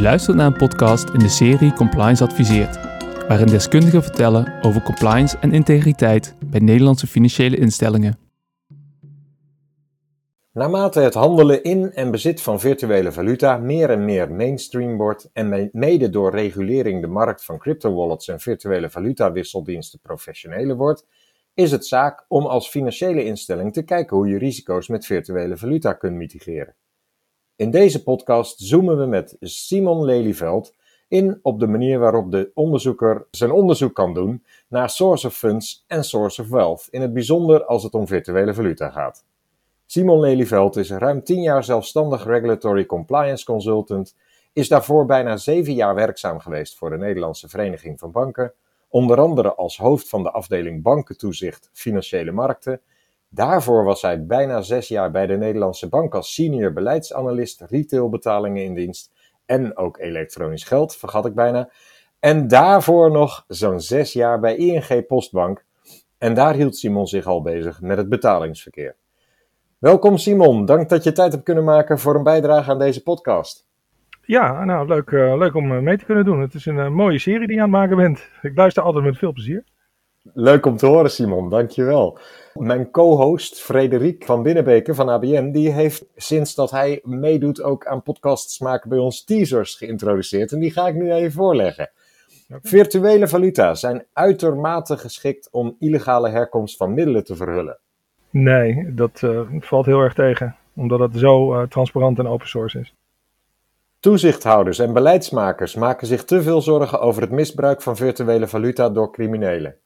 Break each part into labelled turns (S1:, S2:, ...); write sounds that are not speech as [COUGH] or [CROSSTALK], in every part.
S1: U luistert naar een podcast in de serie Compliance Adviseert, waarin deskundigen vertellen over compliance en integriteit bij Nederlandse financiële instellingen.
S2: Naarmate het handelen in en bezit van virtuele valuta meer en meer mainstream wordt en mede door regulering de markt van cryptowallets en virtuele valutawisseldiensten professioneler wordt, is het zaak om als financiële instelling te kijken hoe je risico's met virtuele valuta kunt mitigeren. In deze podcast zoomen we met Simon Lelyveld in op de manier waarop de onderzoeker zijn onderzoek kan doen naar source of funds en source of wealth, in het bijzonder als het om virtuele valuta gaat. Simon Lelyveld is ruim 10 jaar zelfstandig regulatory compliance consultant, is daarvoor bijna 7 jaar werkzaam geweest voor de Nederlandse Vereniging van Banken, onder andere als hoofd van de afdeling bankentoezicht financiële markten Daarvoor was hij bijna zes jaar bij de Nederlandse Bank als senior beleidsanalist retailbetalingen in dienst en ook elektronisch geld, vergat ik bijna. En daarvoor nog zo'n zes jaar bij ING Postbank. En daar hield Simon zich al bezig met het betalingsverkeer. Welkom Simon, dank dat je tijd hebt kunnen maken voor een bijdrage aan deze podcast.
S3: Ja, nou leuk, uh, leuk om eh, mee te kunnen doen. Het is een uh, mooie serie die je aan het maken bent. Ik luister altijd met veel plezier.
S2: Leuk om te horen, Simon. Dankjewel. Mijn co-host Frederik van Binnenbeke van ABN, die heeft sinds dat hij meedoet ook aan podcasts maken bij ons teasers geïntroduceerd. En die ga ik nu even voorleggen. Virtuele valuta zijn uitermate geschikt om illegale herkomst van middelen te verhullen.
S3: Nee, dat uh, valt heel erg tegen, omdat het zo uh, transparant en open source is.
S2: Toezichthouders en beleidsmakers maken zich te veel zorgen over het misbruik van virtuele valuta door criminelen.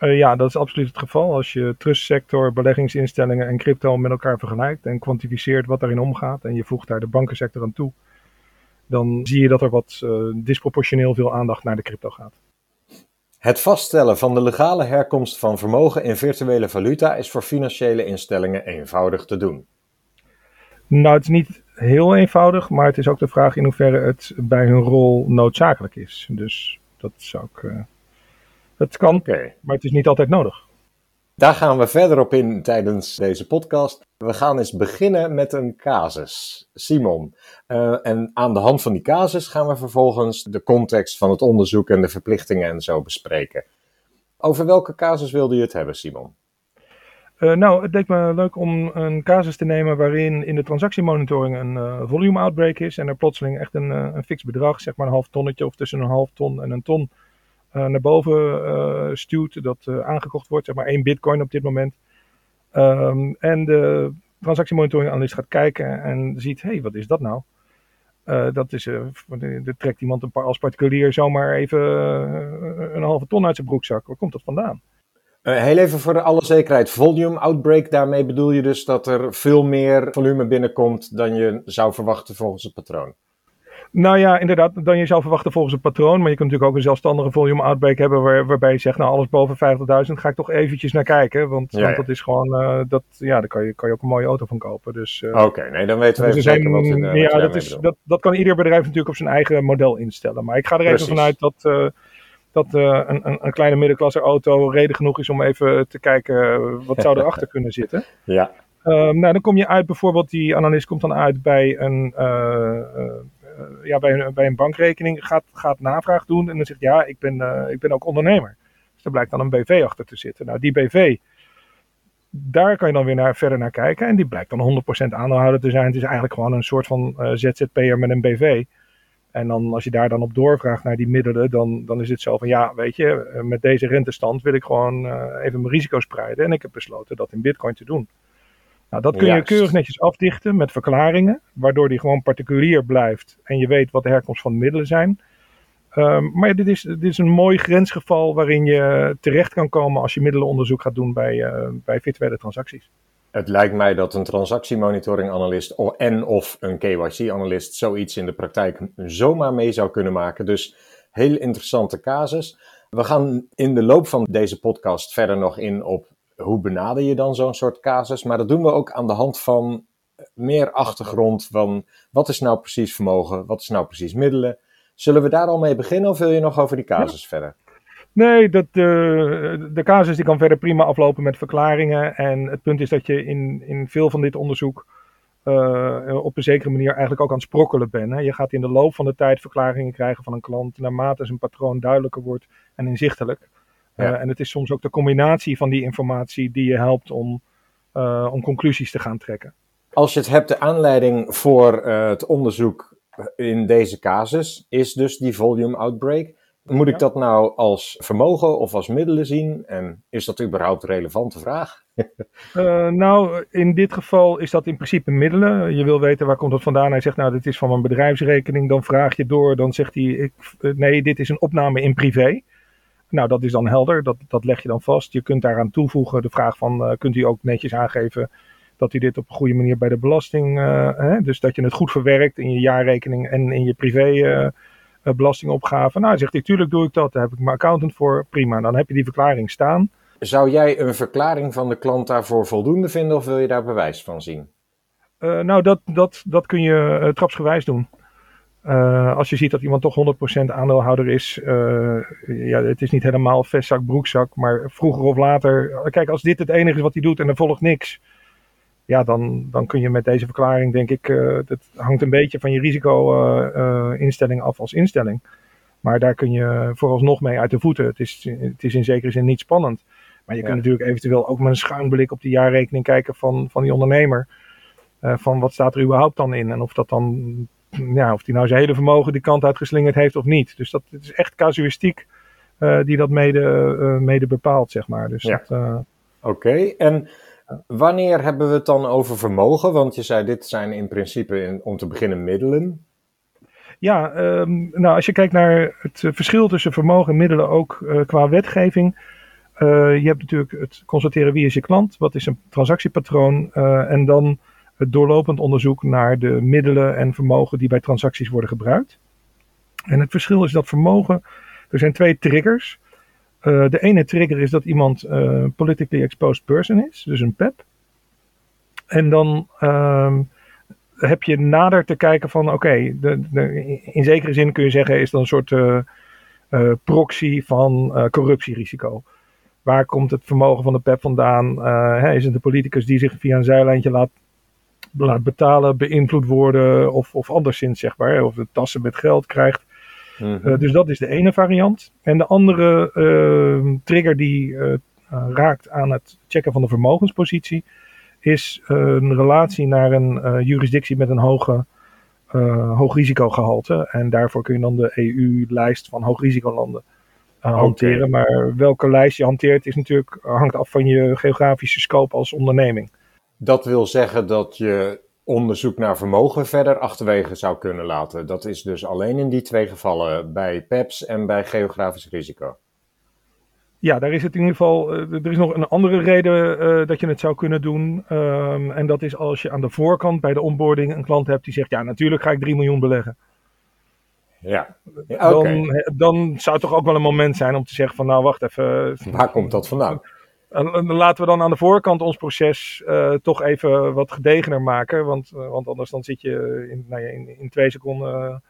S3: Uh, ja, dat is absoluut het geval. Als je trustsector, beleggingsinstellingen en crypto met elkaar vergelijkt en kwantificeert wat daarin omgaat en je voegt daar de bankensector aan toe, dan zie je dat er wat uh, disproportioneel veel aandacht naar de crypto gaat.
S2: Het vaststellen van de legale herkomst van vermogen in virtuele valuta is voor financiële instellingen eenvoudig te doen.
S3: Nou, het is niet heel eenvoudig, maar het is ook de vraag in hoeverre het bij hun rol noodzakelijk is. Dus dat zou ik. Uh, het kan, okay. maar het is niet altijd nodig.
S2: Daar gaan we verder op in tijdens deze podcast. We gaan eens beginnen met een casus. Simon. Uh, en aan de hand van die casus gaan we vervolgens de context van het onderzoek en de verplichtingen en zo bespreken. Over welke casus wilde je het hebben, Simon?
S3: Uh, nou, het leek me leuk om een casus te nemen waarin in de transactiemonitoring een uh, volume outbreak is en er plotseling echt een, een fix bedrag, zeg maar een half tonnetje of tussen een half ton en een ton, naar boven uh, stuwt, dat uh, aangekocht wordt, zeg maar één bitcoin op dit moment. Um, en de transactiemonitoring analist gaat kijken en ziet, hé, hey, wat is dat nou? dat is, er trekt iemand een paar, als particulier zomaar even een halve ton uit zijn broekzak. Waar komt dat vandaan?
S2: heel even voor de alle zekerheid, volume outbreak, daarmee bedoel je dus dat er veel meer volume binnenkomt dan je zou verwachten volgens het patroon?
S3: Nou ja, inderdaad, dan je zou verwachten volgens een patroon. Maar je kunt natuurlijk ook een zelfstandige volume outbreak hebben waar, waarbij je zegt, nou alles boven 50.000 ga ik toch eventjes naar kijken. Want, ja, want dat is gewoon, uh, dat, ja, daar kan je, kan je ook een mooie auto van kopen. Dus,
S2: uh, Oké, okay, nee, dan weten we dus even zeker wat uh,
S3: Ja, dat, is, dat, dat kan ieder bedrijf natuurlijk op zijn eigen model instellen. Maar ik ga er Precies. even vanuit dat, dat een, een, een, kleine middenklasse auto reden genoeg is om even te kijken wat zou [LAUGHS] erachter kunnen zitten.
S2: Ja.
S3: nou, dan kom je uit, bijvoorbeeld die analist komt dan uit bij een uh, ja, bij, een, bij een bankrekening gaat, gaat navraag doen en dan zegt ja, ik ben, uh, ik ben ook ondernemer. Dus er blijkt dan een BV achter te zitten. Nou, die BV, daar kan je dan weer naar, verder naar kijken en die blijkt dan 100% aandeelhouder te zijn. Het is eigenlijk gewoon een soort van uh, ZZP'er met een BV. En dan, als je daar dan op doorvraagt naar die middelen, dan, dan is het zo van ja, weet je, met deze rentestand wil ik gewoon even mijn risico spreiden. En ik heb besloten dat in Bitcoin te doen. Nou, dat kun je keurig netjes afdichten met verklaringen, waardoor die gewoon particulier blijft en je weet wat de herkomst van de middelen zijn. Um, maar dit is, dit is een mooi grensgeval waarin je terecht kan komen als je middelenonderzoek gaat doen bij, uh, bij virtuele transacties.
S2: Het lijkt mij dat een transactiemonitoring-analyst en of een KYC-analyst zoiets in de praktijk zomaar mee zou kunnen maken. Dus heel interessante casus. We gaan in de loop van deze podcast verder nog in op hoe benader je dan zo'n soort casus? Maar dat doen we ook aan de hand van meer achtergrond van wat is nou precies vermogen, wat is nou precies middelen. Zullen we daar al mee beginnen of wil je nog over die casus ja. verder?
S3: Nee, dat, uh, de casus die kan verder prima aflopen met verklaringen. En het punt is dat je in, in veel van dit onderzoek op een zekere manier eigenlijk ook aan het sprokkelen ben. Hè. Je gaat in de loop van de tijd verklaringen krijgen van een klant naarmate zijn patroon duidelijker wordt en inzichtelijk. En het is soms ook de combinatie van die informatie die je helpt om, om conclusies te gaan trekken.
S2: Als je het hebt, de aanleiding voor het onderzoek in deze casus is dus die volume outbreak. Moet ik dat nou als vermogen of als middelen zien? En is dat überhaupt een relevante vraag?
S3: uh, [LAUGHS] nou, in dit geval is dat in principe middelen. Je wil weten waar komt het vandaan. Hij zegt, nou, dit is van mijn bedrijfsrekening. Dan vraag je door. Dan zegt hij, ik, eh, nee, dit is een opname in privé. Nou, dat is dan helder. Dat, dat leg je dan vast. Je kunt daaraan toevoegen de vraag van, uh, kunt u ook netjes aangeven dat u dit op een goede manier bij de belasting, hè, dus dat je het goed verwerkt in je jaarrekening en in je privé uh, belastingopgave. Nou, zegt hij, tuurlijk doe ik dat, daar heb ik mijn accountant voor, prima. Dan heb je die verklaring staan.
S2: Zou jij een verklaring van de klant daarvoor voldoende vinden of wil je daar bewijs van zien?
S3: Uh, nou, dat, dat, dat kun je uh, trapsgewijs doen. Uh, als je ziet dat iemand toch 100% aandeelhouder is, ja, het is niet helemaal vestzak, broekzak, maar vroeger of later, kijk, als dit het enige is wat hij doet en er volgt niks, ja, dan, dan kun je met deze verklaring, denk ik, uh, het hangt een beetje van je risico-instelling eh, af als instelling. Maar daar kun je vooralsnog mee uit de voeten. Het is, het is in zekere zin niet spannend. Maar je kunt natuurlijk eventueel ook met een schuin blik op de jaarrekening kijken van, van die ondernemer. Uh, van wat staat er überhaupt dan in? En of dat dan, ja, of die nou zijn hele vermogen die kant uitgeslingerd heeft of niet. Dus dat het is echt casuïstiek die dat mede, mede bepaalt, zeg maar. Dus
S2: ja. Oké, en Wanneer hebben we het dan over vermogen? Want je zei, dit zijn in principe in, om te beginnen middelen.
S3: Ja, um, nou als je kijkt naar het verschil tussen vermogen en middelen ook qua wetgeving. Je hebt natuurlijk het constateren wie is je klant, wat is een transactiepatroon en dan het doorlopend onderzoek naar de middelen en vermogen die bij transacties worden gebruikt. En het verschil is dat vermogen, er zijn twee triggers. Uh, de ene trigger is dat iemand uh, politically exposed person is, dus een PEP. En dan um, heb je nader te kijken van, oké, in zekere zin kun je zeggen, is dat een soort uh, proxy van corruptierisico. Waar komt het vermogen van de PEP vandaan? Hè, is het de politicus die zich via een zijlijntje laat, laat betalen, beïnvloed worden of, of anderszins, zeg maar, of de tassen met geld krijgt? Mhm. Eh, dus dat is de ene variant. En de andere ehm, trigger die eh, eh, raakt aan het checken van de vermogenspositie is een relatie naar een jurisdictie met een hoge, hoog risicogehalte. En daarvoor kun je dan de EU-lijst van hoogrisicolanden uh, hanteren. Maar welke lijst je hanteert is natuurlijk, hangt af van je geografische scope als onderneming.
S2: Dat wil zeggen dat je onderzoek naar vermogen verder achterwege zou kunnen laten. Dat is dus alleen in die twee gevallen, bij PEPS en bij geografisch risico.
S3: Ja, daar is het in ieder geval. Uh, er is nog een andere reden uh, dat je het zou kunnen doen. Um, en dat is als je aan de voorkant bij de onboarding een klant hebt die zegt: Ja, natuurlijk ga ik 3 miljoen beleggen.
S2: Ja,
S3: ja okay. dan, dan zou het toch ook wel een moment zijn om te zeggen: van nou, wacht even.
S2: Waar komt dat vandaan?
S3: En, laten we dan aan de voorkant ons proces uh, toch even wat gedegener maken. Want, uh, want anders dan zit je in, nou ja, in, in, twee seconden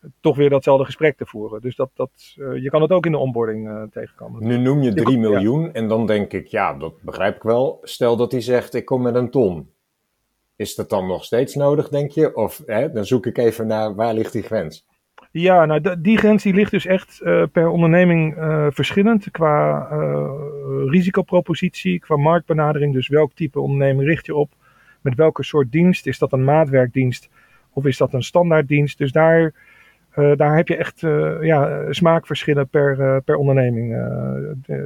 S3: uh, toch weer datzelfde gesprek te voeren. Dus dat, dat, je kan het ook in de onboarding tegenkomen.
S2: Nu noem je 3 miljoen ja. en dan denk ik, ja, dat begrijp ik wel. Stel dat hij zegt, ik kom met een ton. Is dat dan nog steeds nodig, denk je? Of hè, dan zoek ik even naar waar ligt die grens?
S3: Ja, nou die grens die ligt dus echt uh, per onderneming uh, verschillend qua uh, risicopropositie, qua marktbenadering. Dus welk type onderneming richt je op? Met welke soort dienst? Is dat een maatwerkdienst of is dat een standaarddienst? Dus daar, daar heb je echt ja, smaakverschillen per, per onderneming.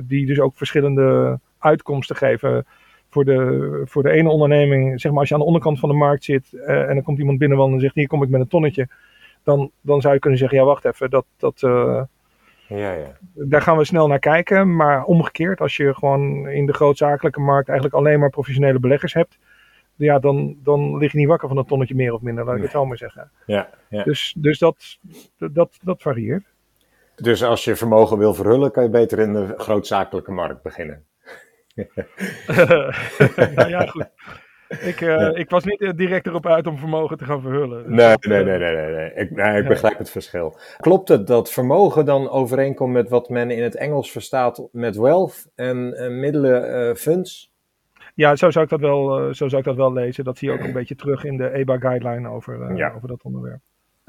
S3: die dus ook verschillende uitkomsten geven. Voor de, voor de ene onderneming, zeg maar als je aan de onderkant van de markt zit en er komt iemand binnenwandelen en zegt hier kom ik met een tonnetje dan, dan zou je kunnen zeggen, ja wacht even, dat, dat, uh, ja, ja. daar gaan we snel naar kijken. Maar omgekeerd, als je gewoon in de grootzakelijke markt eigenlijk alleen maar professionele beleggers hebt, ja, dan, dan lig je niet wakker van een tonnetje meer of minder, laat ik het zo maar zeggen.
S2: Ja, ja.
S3: Dus, dus dat, dat, dat varieert.
S2: Dus als je vermogen wil verhullen, kan je beter in de grootzakelijke markt beginnen. [LAUGHS]
S3: ja, goed. [LAUGHS] Ik, uh, ja. ik was niet direct erop uit om vermogen te gaan verhullen.
S2: Nee, nee, nee, nee, nee, nee. Ik, ik begrijp het verschil. Klopt het dat vermogen dan overeenkomt met wat men in het Engels verstaat met wealth en uh, middelen uh, funds?
S3: Ja, zo zou, ik dat wel, uh, zo zou ik dat wel lezen. Dat zie je ook een beetje terug in de EBA-guideline over, ja. over dat onderwerp.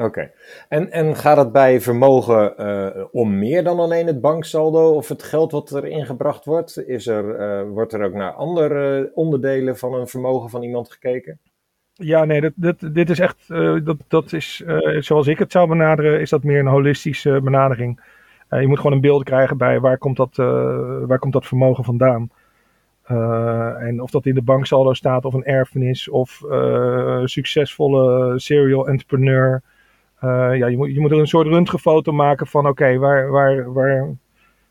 S2: Oké. En, en gaat het bij vermogen uh, om meer dan alleen het banksaldo of het geld wat er ingebracht wordt? Is er, wordt er ook naar andere onderdelen van een vermogen van iemand gekeken?
S3: Ja, nee, dit, dit, is echt, dat, dat is, zoals ik het zou benaderen, is dat meer een holistische benadering. je moet gewoon een beeld krijgen bij waar komt dat, waar komt dat vermogen vandaan. Uh, en of dat in de banksaldo staat, of een erfenis, of succesvolle serial entrepreneur. Uh, ja, je moet, je moet er een soort röntgenfoto maken van: oké, waar, waar, waar.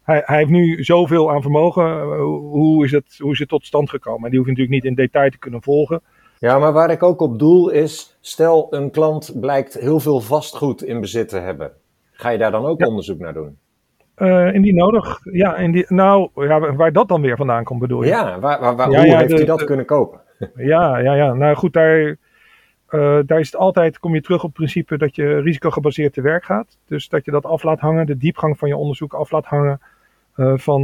S3: Hij, hij heeft nu zoveel aan vermogen. hoe, is het, hoe is het tot stand gekomen? En die hoef je natuurlijk niet in detail te kunnen volgen.
S2: Ja, maar waar ik ook op doel is: stel een klant blijkt heel veel vastgoed in bezit te hebben. Ga je daar dan ook ja. onderzoek naar doen?
S3: Uh, indien nodig. Ja, indien, nou, ja, waar dat dan weer vandaan komt, bedoel je?
S2: Ja, waar, waar, waar, ja, hoe ja, heeft hij dat kunnen kopen?
S3: Ja, ja, ja. Nou goed, daar, uh, daar is het altijd, kom je terug op het principe dat je risicogebaseerd te werk gaat. Dus dat je dat af laat hangen, de diepgang van je onderzoek af laat hangen uh, van,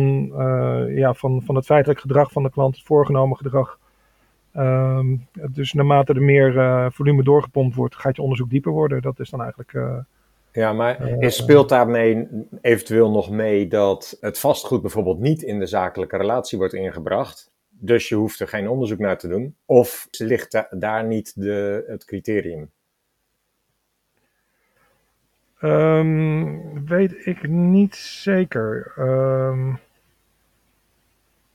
S3: ja, van, van het feitelijk gedrag van de klant, het voorgenomen gedrag. Um, dus naarmate er meer volume doorgepompt wordt, gaat je onderzoek dieper worden. Dat is dan eigenlijk
S2: ja, maar uh, speelt daarmee eventueel nog mee dat het vastgoed bijvoorbeeld niet in de zakelijke relatie wordt ingebracht? Dus je hoeft er geen onderzoek naar te doen. Of ligt daar niet de, het criterium?
S3: Um, weet ik niet zeker. Um...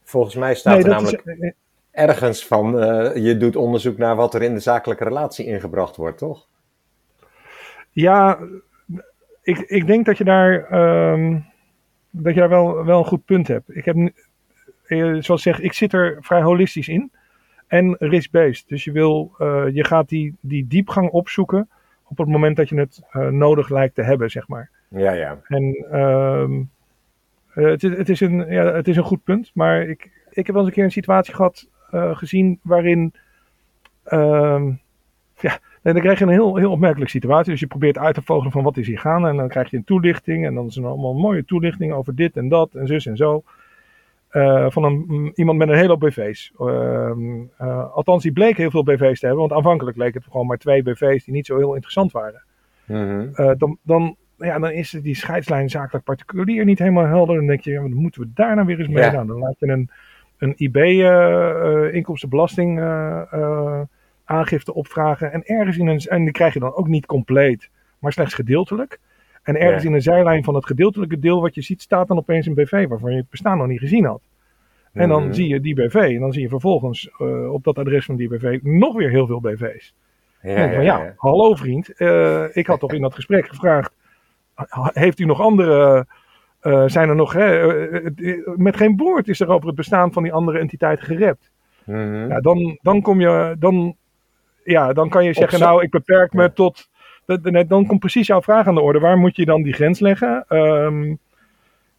S2: Volgens mij staat nee, er namelijk is... Eh, ergens van: uh, je doet onderzoek naar wat er in de zakelijke relatie ingebracht wordt, toch?
S3: Ja, ik, ik denk dat je daar, um, dat je daar wel, wel een goed punt hebt. Ik heb, eh, zoals zeg, ik zit er vrij holistisch in. En risk-based. Dus je, wil, uh, je gaat die, die diepgang opzoeken op het moment dat je het uh, nodig lijkt te hebben, zeg maar.
S2: Ja, ja.
S3: En um, het, het, is een, ja, het is een goed punt. Maar ik, ik heb wel eens een keer een situatie gehad, gezien waarin... Um, ja, en dan krijg je een heel, heel opmerkelijke situatie. Dus je probeert uit te vogelen van wat is hier gaande. En dan krijg je een toelichting. En dan is er allemaal een mooie toelichting over dit en dat en zus en zo. Uh, van een, iemand met een hele hoop BV's. Uh, uh, althans, die bleek heel veel BV's te hebben. Want aanvankelijk leek het gewoon maar twee BV's die niet zo heel interessant waren.
S2: Mm
S3: -hmm. dan, dan, ja, dan is die scheidslijn zakelijk particulier niet helemaal helder. Dan denk je, ja, moeten we daar nou weer eens mee? Ja. Nou, dan laat je een, een IB-inkomstenbelasting aangifte opvragen. En ergens in een. En die krijg je dan ook niet compleet, maar slechts gedeeltelijk. En ergens in een zijlijn van het gedeeltelijke deel wat je ziet, staat dan opeens een BV waarvan je het bestaan nog niet gezien had. En dan zie je die BV en dan zie je vervolgens uh, op dat adres van die BV nog weer heel veel BV's. Ja, van, ja, hallo vriend, uh, ik had toch in dat gesprek gevraagd, heeft u nog andere, uh, zijn er nog, met geen woord is er over het bestaan van die andere entiteiten gerept.
S2: Mm -hmm.
S3: ja, dan, dan kom je, dan ja, dan kan je zeggen, nou, ik beperk me tot. Dan komt precies jouw vraag aan de orde. Waar moet je dan die grens leggen? Um,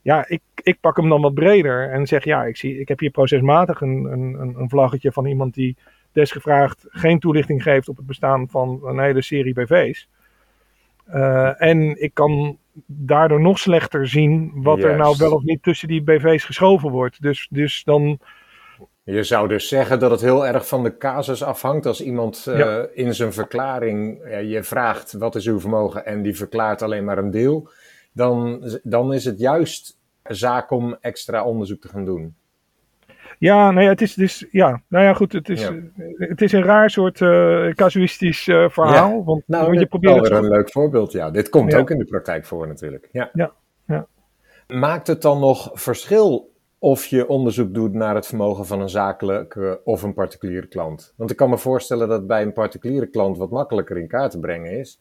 S3: ja, ik, ik pak hem dan wat breder en zeg, ja, ik, zie, ik heb hier procesmatig een, een, een vlaggetje van iemand die desgevraagd geen toelichting geeft op het bestaan van een hele serie BV's. Uh, en ik kan daardoor nog slechter zien wat er nou wel of niet tussen die BV's geschoven wordt. Dus, dus dan
S2: je zou dus zeggen dat het heel erg van de casus afhangt. Als iemand uh, ja. in zijn verklaring uh, je vraagt wat is uw vermogen en die verklaart alleen maar een deel, dan, dan is het juist zaak om extra onderzoek te gaan doen.
S3: Ja, nee, het is dus, ja, nou ja, goed, het is, ja. het is een raar soort uh, casuïstisch verhaal. Ja. Want,
S2: nou,
S3: want
S2: je probeert wel weer een leuk voorbeeld, ja. Dit komt ook in de praktijk voor natuurlijk. Ja.
S3: Ja, ja.
S2: Maakt het dan nog verschil of je onderzoek doet naar het vermogen van een zakelijke of een particuliere klant. Want ik kan me voorstellen dat bij een particuliere klant wat makkelijker in kaart te brengen is.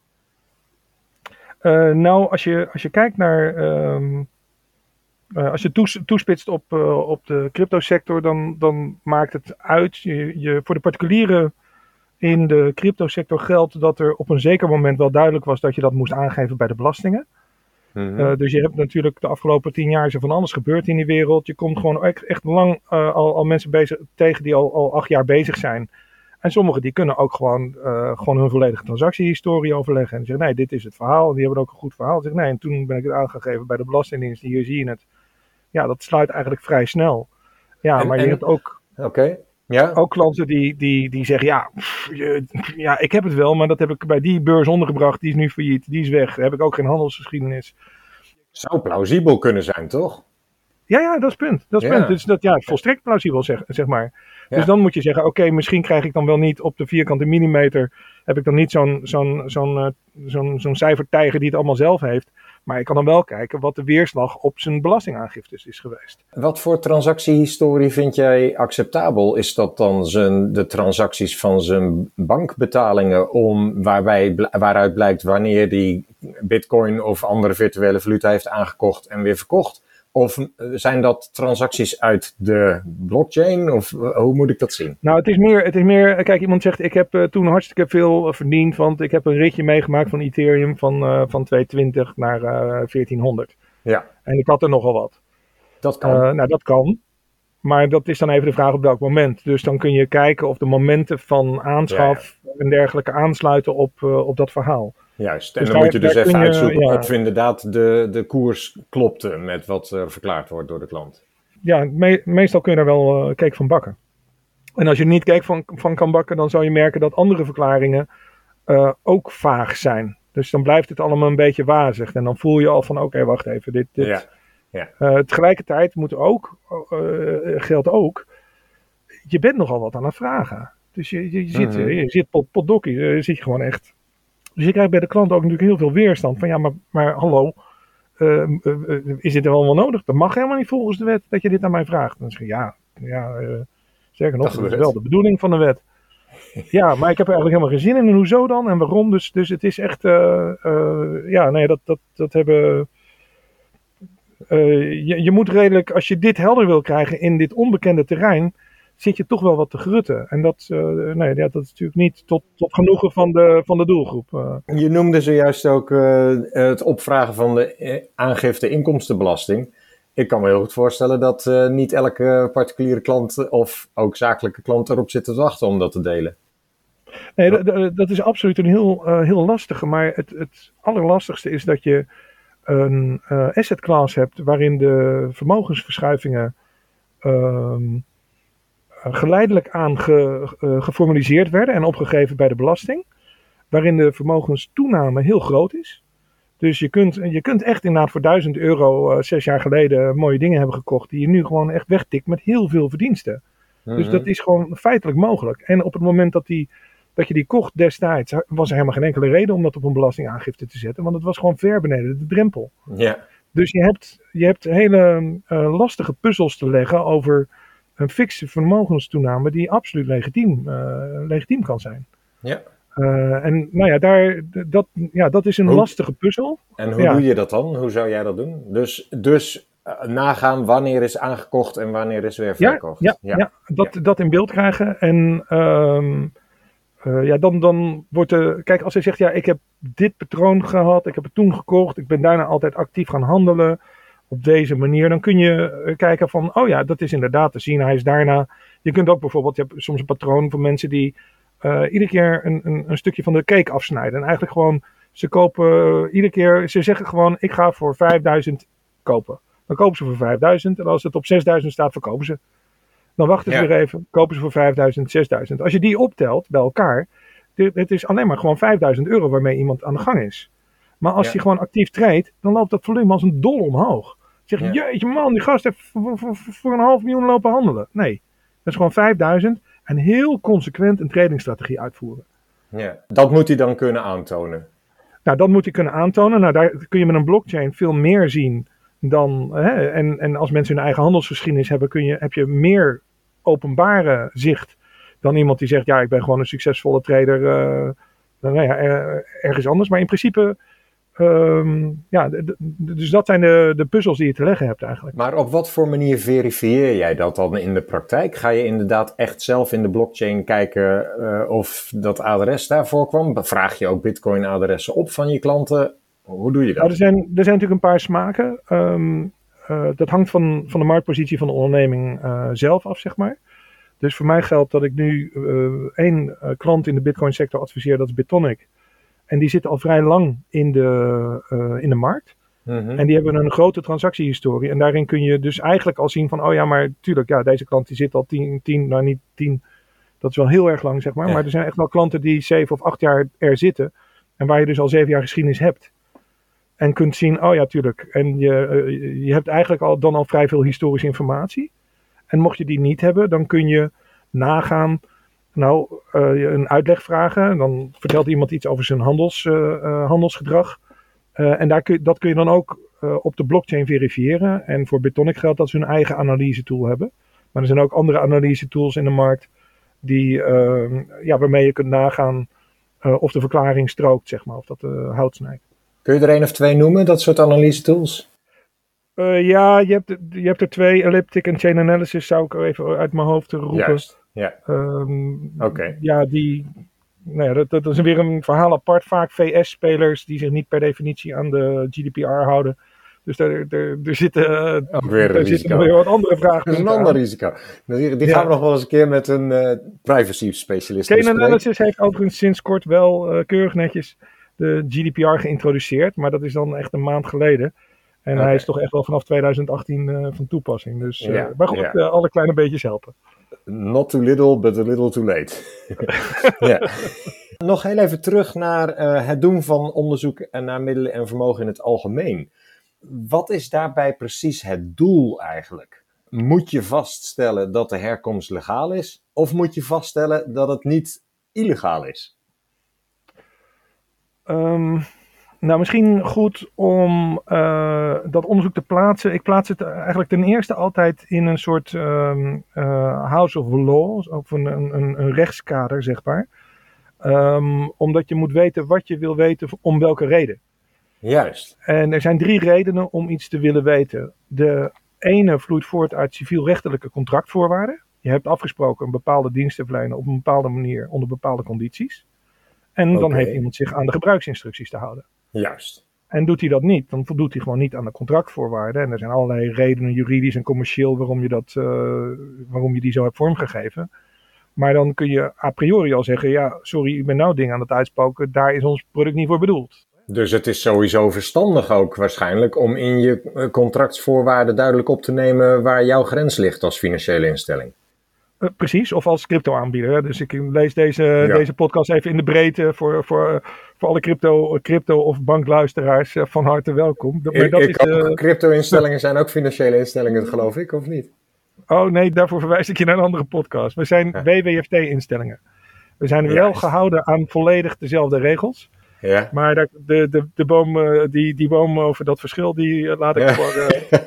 S3: Uh, nou, als je, als je kijkt naar. Um, uh, als je toes, toespitst op, op de cryptosector, dan, dan maakt het uit. Je, je, voor de particulieren in de cryptosector geldt dat er op een zeker moment wel duidelijk was dat je dat moest aangeven bij de belastingen.
S2: Mhm.
S3: Uh, dus je hebt natuurlijk de afgelopen tien jaar zo van alles gebeurd in die wereld. Je komt gewoon echt, echt lang uh, al, al, mensen bezig, tegen die al, al acht jaar bezig zijn. En sommigen die kunnen ook gewoon, uh, gewoon hun volledige transactiehistorie overleggen. En zeggen, nee, dit is het verhaal. En die hebben ook een goed verhaal. En zeggen, nee, en toen ben ik het aangegeven bij de Belastingdienst. Hier zie je het. Ja, dat sluit eigenlijk vrij snel. Ja,
S2: en,
S3: maar je
S2: en,
S3: hebt ook...
S2: Oké. Okay. Ja?
S3: Ook klanten die, die, die zeggen, ja, pff, ja, ik heb het wel, maar dat heb ik bij die beurs ondergebracht. Die is nu failliet, die is weg. Daar heb ik ook geen handelsgeschiedenis.
S2: Zou plausibel kunnen zijn, toch?
S3: Ja, ja, dat is het punt. Dat is
S2: Ja.
S3: punt. Dus dat, ja, volstrekt plausibel, zeg, zeg maar.
S2: Ja.
S3: Dus dan moet je zeggen, oké, misschien krijg ik dan wel niet op de vierkante millimeter, heb ik dan niet zo'n zo'n zo'n eh, zo'n zo'n cijfertijger die het allemaal zelf heeft. Maar ik kan dan wel kijken wat de weerslag op zijn belastingaangiftes is geweest.
S2: Wat voor transactiehistorie vind jij acceptabel? Is dat dan zijn, de transacties van zijn bankbetalingen om, waarbij, waaruit blijkt wanneer die bitcoin of andere virtuele valuta heeft aangekocht en weer verkocht? Of eh, zijn dat transacties uit de blockchain? Of eh, hoe moet ik dat zien?
S3: Nou, het is meer, het is meer kijk, iemand zegt, ik heb eh, toen hartstikke veel verdiend, want ik heb een ritje meegemaakt van Ethereum van, eh, van 220 naar eh 1400.
S2: Ja,
S3: En ik had er nogal wat.
S2: dat kan.
S3: Nou, dat kan. Maar dat is dan even de vraag op welk moment. Dus dan kun je kijken of de momenten van aanschaf en dergelijke aansluiten op, op dat verhaal.
S2: Juist. En
S3: dus
S2: dan
S3: daar-
S2: moet je dus even
S3: je,
S2: uitzoeken
S3: ja.
S2: of inderdaad de, de koers klopte met wat er verklaard wordt door de klant.
S3: Ja, me- meestal kun je daar wel eh cake van bakken. En als je er niet cake van, van kan bakken, dan zal je merken dat andere verklaringen eh, ook vaag zijn. Dus dan blijft het allemaal een beetje wazig. En dan voel je al van, oké, wacht even, dit, dit,
S2: Ja.
S3: Eh, tegelijkertijd moet ook, eh, geldt ook, je bent nogal wat aan het vragen. Dus je, je, je zit,
S2: Mhm.
S3: je zit pot, potdokkie, eh, zit je gewoon echt. Dus je krijgt bij de klant ook natuurlijk heel veel weerstand. Van ja, maar, maar hallo, eh, eh, eh, is dit wel wel nodig? Dat mag helemaal niet volgens de wet dat je dit aan mij vraagt. Dan zeg je ja, ja eh, sterker nog,
S2: Dat
S3: dat is wel de bedoeling van de wet. Ja, maar ik heb er eigenlijk helemaal geen zin in. En hoezo dan? En waarom? Dus, dus het is echt, eh, eh, ja, nee, dat, dat, dat hebben... Eh, je, je moet redelijk, als je dit helder wil krijgen in dit onbekende terrein, zit je toch wel wat te grutten. En dat, eh, nee, ja, dat is natuurlijk niet tot, tot genoegen van de, van de doelgroep. eh.
S2: Je noemde zojuist ook eh, het opvragen van de aangifte inkomstenbelasting. Ik kan me heel goed voorstellen dat niet elke particuliere klant of ook zakelijke klant erop zit te wachten om dat te delen.
S3: Nee, dat- is absoluut een heel, heel lastige. Maar het, het allerlastigste is dat je een asset class hebt waarin de vermogensverschuivingen ehm, eh, geleidelijk aan ge- eh, geformaliseerd werden en opgegeven bij de belasting. Waarin de vermogenstoename heel groot is. Dus je kunt, je kunt echt inderdaad voor 1000 euro eh, zes jaar geleden mooie dingen hebben gekocht. Die je nu gewoon echt wegtikt met heel veel verdiensten. Dus
S2: Mhm.
S3: dat is gewoon feitelijk mogelijk. En op het moment dat, die, dat je die kocht destijds, was er helemaal geen enkele reden om dat op een belastingaangifte te zetten. Want het was gewoon ver beneden de drempel.
S2: Ja,
S3: Dus je hebt, je hebt hele eh, lastige puzzels te leggen over een fikse vermogenstoename die absoluut legitiem, eh, legitiem kan zijn.
S2: ja.
S3: Eh, en nou ja, daar, dat, ja, dat is een
S2: Hoe-
S3: lastige puzzel.
S2: En hoe
S3: Ja.
S2: doe je dat dan? Hoe zou jij dat doen? Dus, dus eh, nagaan wanneer is aangekocht en wanneer is weer
S3: Ja,
S2: verkocht.
S3: ja, ja. dat, dat in beeld krijgen. En ehm, eh, ja, dan, dan wordt er. Kijk, als hij zegt: Ja, ik heb dit patroon gehad, ik heb het toen gekocht, ik ben daarna altijd actief gaan handelen. Op deze manier, dan kun je eh, kijken van, oh ja, dat is inderdaad te zien. Hij is daarna. Je kunt ook bijvoorbeeld, je hebt soms een patroon van mensen die eh, iedere keer een, een, een stukje van de cake afsnijden. En eigenlijk gewoon, ze kopen eh, iedere keer, ze zeggen gewoon, ik ga voor 5000 kopen. Dan kopen ze voor 5000 en als het op 6000 staat, verkopen ze. Dan wachten ze
S2: Ja.
S3: weer even, kopen ze voor 5000, 6000. Als je die optelt bij elkaar, dit- het is alleen maar gewoon 5000 euro waarmee iemand aan de gang is. Maar als
S2: Ja.
S3: hij gewoon actief treedt, dan loopt dat volume als een dol omhoog. Zeg je, jeetje man, die gast heeft voor, voor, voor- voor een half miljoen lopen handelen. Nee, dat is gewoon 5000 en heel consequent een tradingstrategie uitvoeren.
S2: Ja. Dat moet hij dan kunnen aantonen.
S3: Nou, dat moet je kunnen aantonen. Nou, daar kun je met een blockchain veel meer zien dan. Hè, en, en als mensen hun eigen handelsgeschiedenis hebben, kun je, heb je meer openbare zicht dan iemand die zegt: Ja, ik ben gewoon een succesvolle trader. eh, nou ja, er- ergens anders. Maar in principe. Ehm, ja, dus dat zijn de, de puzzels die je te leggen hebt eigenlijk.
S2: Maar op wat voor manier verifieer jij dat dan in de praktijk? Ga je inderdaad echt zelf in de blockchain kijken eh, of dat adres daarvoor kwam? Vraag je ook Bitcoin-adressen op van je klanten? Hoe doe je
S3: Nou, er,
S2: dat?
S3: zijn, er zijn natuurlijk een paar smaken. Ehm, eh, dat hangt van, van de marktpositie van de onderneming eh, zelf af, zeg maar. Dus voor mij geldt dat ik nu één klant in de Bitcoin sector adviseer, dat is Bitonic. En die zit al vrij lang in de, eh, in de markt.
S2: Mhm.
S3: En die hebben een grote transactiehistorie. En daarin kun je dus eigenlijk al zien van, oh ja, maar tuurlijk, ja, deze klant die zit al tien, tien nou niet tien, dat is wel heel erg lang, zeg maar.
S2: Ja.
S3: Maar er zijn echt wel klanten die zeven of acht jaar er zitten. En waar je dus al zeven jaar geschiedenis hebt. En kunt zien, oh ja, tuurlijk. En je, eh, je hebt eigenlijk al, dan al vrij veel historische informatie. En mocht je die niet hebben, dan kun je nagaan, nou, eh, een uitleg vragen. En dan vertelt iemand iets over zijn handels, eh, eh, handelsgedrag. En daar kun, je- dat kun je dan ook op de blockchain verifiëren. En voor Bitonic geldt dat ze hun eigen analyse tool hebben. Maar er zijn ook andere analyse tools in de markt die, eh, ja, waarmee je kunt nagaan of de verklaring strookt, zeg maar, of dat hout snijdt.
S2: Kun je er één of twee noemen, dat soort analyse tools?
S3: Ja, je hebt, je hebt er twee, Elliptic en Chain Analysis, zou ik even uit mijn hoofd roepen.
S2: Juist. Ja,
S3: Ehm,
S2: Oké.
S3: Ja, die. Nou ja, dat, dat is weer een verhaal apart. Vaak VS-spelers die zich niet per definitie aan de GDPR houden. Dus daar, daar, er zitten, eh,
S2: weer
S3: daar zitten
S2: risico.
S3: weer wat andere vragen.
S2: Dat is een ander risico. Die, die
S3: Ja.
S2: gaan we nog wel eens een keer met een eh, privacy specialist bespreken.
S3: Analysis heeft overigens sinds kort wel eh, keurig netjes de GDPR geïntroduceerd. Maar dat is dan echt een maand geleden. En hij is toch echt wel vanaf 2018 eh, van toepassing. Dus, eh,
S2: Ja,
S3: maar goed,
S2: ja.
S3: eh, alle kleine beetjes helpen.
S2: Not too little, but a little too late. [LAUGHS] ja. Nog heel even terug naar eh, het doen van onderzoek naar middelen en vermogen in het algemeen. Wat is daarbij precies het doel eigenlijk? Moet je vaststellen dat de herkomst legaal is? Of moet je vaststellen dat het niet illegaal is?
S3: Ehm, nou, misschien goed om eh, dat onderzoek te plaatsen. Ik plaats het eigenlijk ten eerste altijd in een soort eh, House of Law, of een, een, een, een rechtskader, zeg maar. Ehm, omdat je moet weten wat je wil weten, om welke reden.
S2: Juist.
S3: En er zijn drie redenen om iets te willen weten. De ene vloeit voort uit civielrechtelijke contractvoorwaarden. Je hebt afgesproken een bepaalde dienst te verlenen op een bepaalde manier onder bepaalde condities. En dan heeft iemand zich aan de gebruiksinstructies te houden.
S2: Juist.
S3: En doet hij dat niet, dan voldoet hij gewoon niet aan de contractvoorwaarden. En er zijn allerlei redenen, juridisch en commercieel, waarom je, dat, eh, waarom je die zo hebt vormgegeven. Maar dan kun je a priori al zeggen, ja, sorry, ik ben nou dingen aan het uitspoken, daar is ons product niet voor bedoeld.
S2: Dus het is sowieso verstandig ook waarschijnlijk om in je eh, contractsvoorwaarden duidelijk op te nemen waar jouw grens ligt als financiële instelling.
S3: Eh, precies, of als crypto-aanbieder. Dus ik lees deze, deze podcast even in de breedte voor, voor, voor alle crypto, crypto- of bankluisteraars eh, van harte welkom. Dat- maar
S2: Ik,
S3: dat
S2: ik
S3: is de-
S2: ook. Crypto-instellingen zijn ook financiële instellingen, geloof ik, of niet?
S3: Oh nee, daarvoor verwijs ik je naar een andere podcast. We zijn
S2: Ja.
S3: WWFT-instellingen. We zijn wel gehouden aan volledig dezelfde regels.
S2: Ja.
S3: Maar de, de, de boom, eh, die, die boom over dat verschil, die eh, laat ik
S2: Ja.
S3: voor, eh,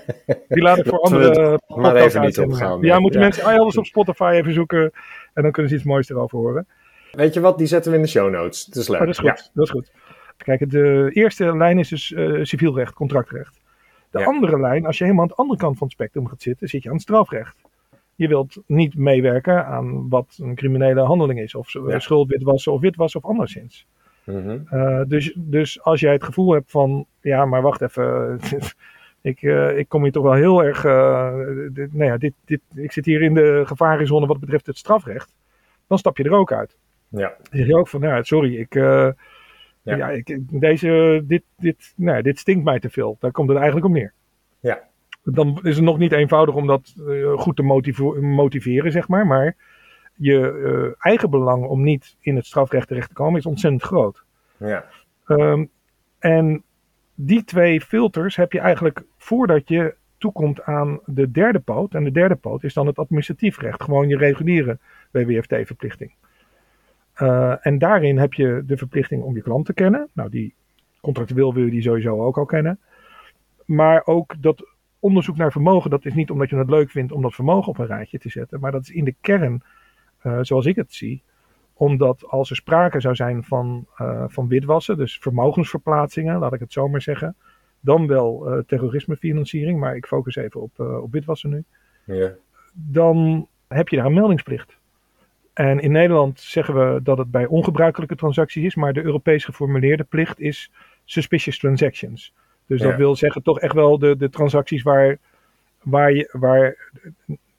S3: die laat ik voor [LAUGHS] andere
S2: maar even niet opgaan,
S3: Ja, moeten
S2: Ja.
S3: mensen elders op Spotify even zoeken. En dan kunnen ze iets moois erover horen.
S2: Weet je wat, die zetten we in de show notes. Het is leuk.
S3: Oh, dat is goed. Dat is goed. Kijk, de eerste lijn is dus eh, civielrecht, contractrecht. De andere lijn, als je helemaal aan de andere kant van het spectrum gaat zitten, zit je aan het strafrecht. Je wilt niet meewerken aan wat een criminele handeling is, of schuld witwassen of witwassen of anderszins.
S2: Mhm.
S3: Eh, dus, dus als jij het gevoel hebt van, ja, maar wacht even, [LAUGHS] ik, eh, ik kom hier toch wel heel erg, eh, dit, nou ja, dit, dit, ik zit hier in de gevarenzone wat betreft het strafrecht, dan stap je er ook uit.
S2: ja.
S3: Dan zeg je ook van, nou, sorry, ik,
S2: Ja.
S3: ja. ik, deze, dit, dit, nou, ja, dit stinkt mij te veel. Daar komt het eigenlijk op neer.
S2: Ja.
S3: Dan is het nog niet eenvoudig om dat goed te motiveren, zeg maar. Maar je eh, eigen belang om niet in het strafrecht terecht te komen is ontzettend groot.
S2: ja.
S3: Ehm, en die twee filters heb je eigenlijk voordat je toekomt aan de derde poot. En de derde poot is dan het administratief recht. Gewoon je reguliere WWFT-verplichting. Eh, en daarin heb je de verplichting om je klant te kennen. Nou, die contractueel wil je die sowieso ook al kennen. Maar ook dat onderzoek naar vermogen, dat is niet omdat je het leuk vindt om dat vermogen op een rijtje te zetten. Maar dat is in de kern, zoals ik het zie, omdat als er sprake zou zijn van, eh, van witwassen, dus vermogensverplaatsingen, laat ik het zo maar zeggen, dan wel eh, terrorismefinanciering, maar ik focus even op, eh, op witwassen nu,
S2: ja.
S3: dan heb je daar een meldingsplicht. En in Nederland zeggen we dat het bij ongebruikelijke transacties is, maar de Europees geformuleerde plicht is suspicious transactions. Dus dat wil zeggen toch echt wel de, de transacties waar, waar, je, waar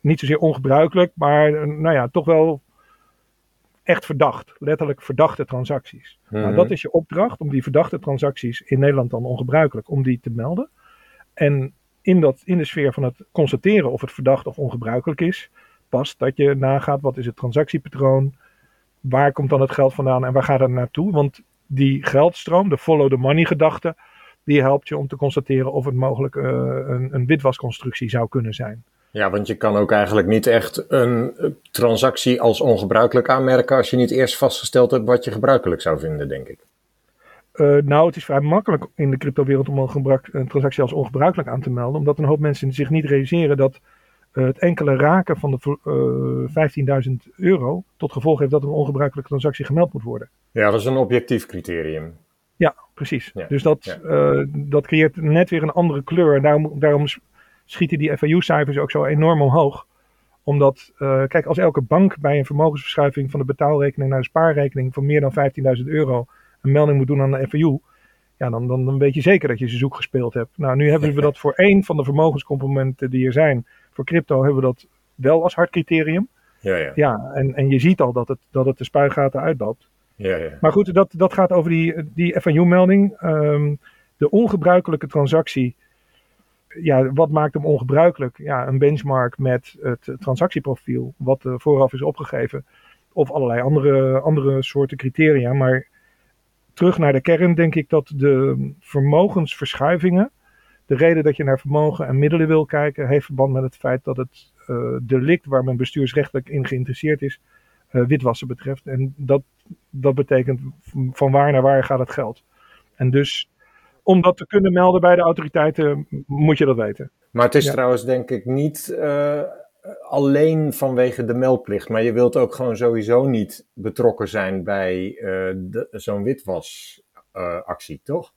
S3: niet zozeer ongebruikelijk, maar eh, nou ja, toch wel echt verdacht. Letterlijk verdachte transacties. Nou,
S2: Mhm.
S3: dat is je opdracht om die verdachte transacties in Nederland dan ongebruikelijk om die te melden. En in, dat, in de sfeer van het constateren of het verdacht of ongebruikelijk is, past dat je nagaat wat is het transactiepatroon, waar komt dan het geld vandaan en waar gaat het naartoe. Want die geldstroom, de follow the money gedachte, die helpt je om te constateren of het mogelijk eh, een, een witwasconstructie zou kunnen zijn.
S2: Ja, want je kan ook eigenlijk niet echt een eh, transactie als ongebruikelijk aanmerken als je niet eerst vastgesteld hebt wat je gebruikelijk zou vinden, denk ik.
S3: Eh, nou, het is vrij makkelijk in de cryptowereld om een, transactie als ongebruikelijk aan te melden, omdat een hoop mensen zich niet realiseren dat eh, het enkele raken van de eh 15.000 euro tot gevolg heeft dat een ongebruikelijke transactie gemeld moet worden.
S2: Ja, dat is een objectief criterium.
S3: Ja, precies.
S2: Ja,
S3: Dus dat,
S2: ja.
S3: eh, dat creëert net weer een andere kleur. En daarom, daarom schieten die FAU-cijfers ook zo enorm omhoog. Omdat, eh, kijk, als elke bank bij een vermogensverschuiving van de betaalrekening naar de spaarrekening van meer dan 15.000 euro een melding moet doen aan de FAU, ja, dan, dan, dan weet je zeker dat je ze zoek gespeeld hebt. Nou, nu hebben we dat voor één van de vermogenscomponenten die er zijn. Voor crypto hebben we dat wel als hard criterium.
S2: Ja, ja.
S3: Ja, en, en je ziet al dat het, dat het de spuigaten uitloopt.
S2: ja, ja.
S3: Maar goed, dat, dat gaat over die, die FAU-melding. Ehm, de ongebruikelijke transactie. Ja, wat maakt hem ongebruikelijk? Ja, een benchmark met het transactieprofiel, wat vooraf is opgegeven. Of allerlei andere, andere soorten criteria. Maar terug naar de kern denk ik dat de vermogensverschuivingen. De reden dat je naar vermogen en middelen wil kijken, heeft verband met het feit dat het eh, delict waar men bestuursrechtelijk in geïnteresseerd is, eh, witwassen betreft. En dat, dat betekent van waar naar waar gaat het geld. En dus om dat te kunnen melden bij de autoriteiten, moet je dat weten.
S2: Maar het is
S3: Ja.
S2: trouwens denk ik niet eh, alleen vanwege de meldplicht. Maar je wilt ook gewoon sowieso niet betrokken zijn bij eh, zo'n witwasactie, toch?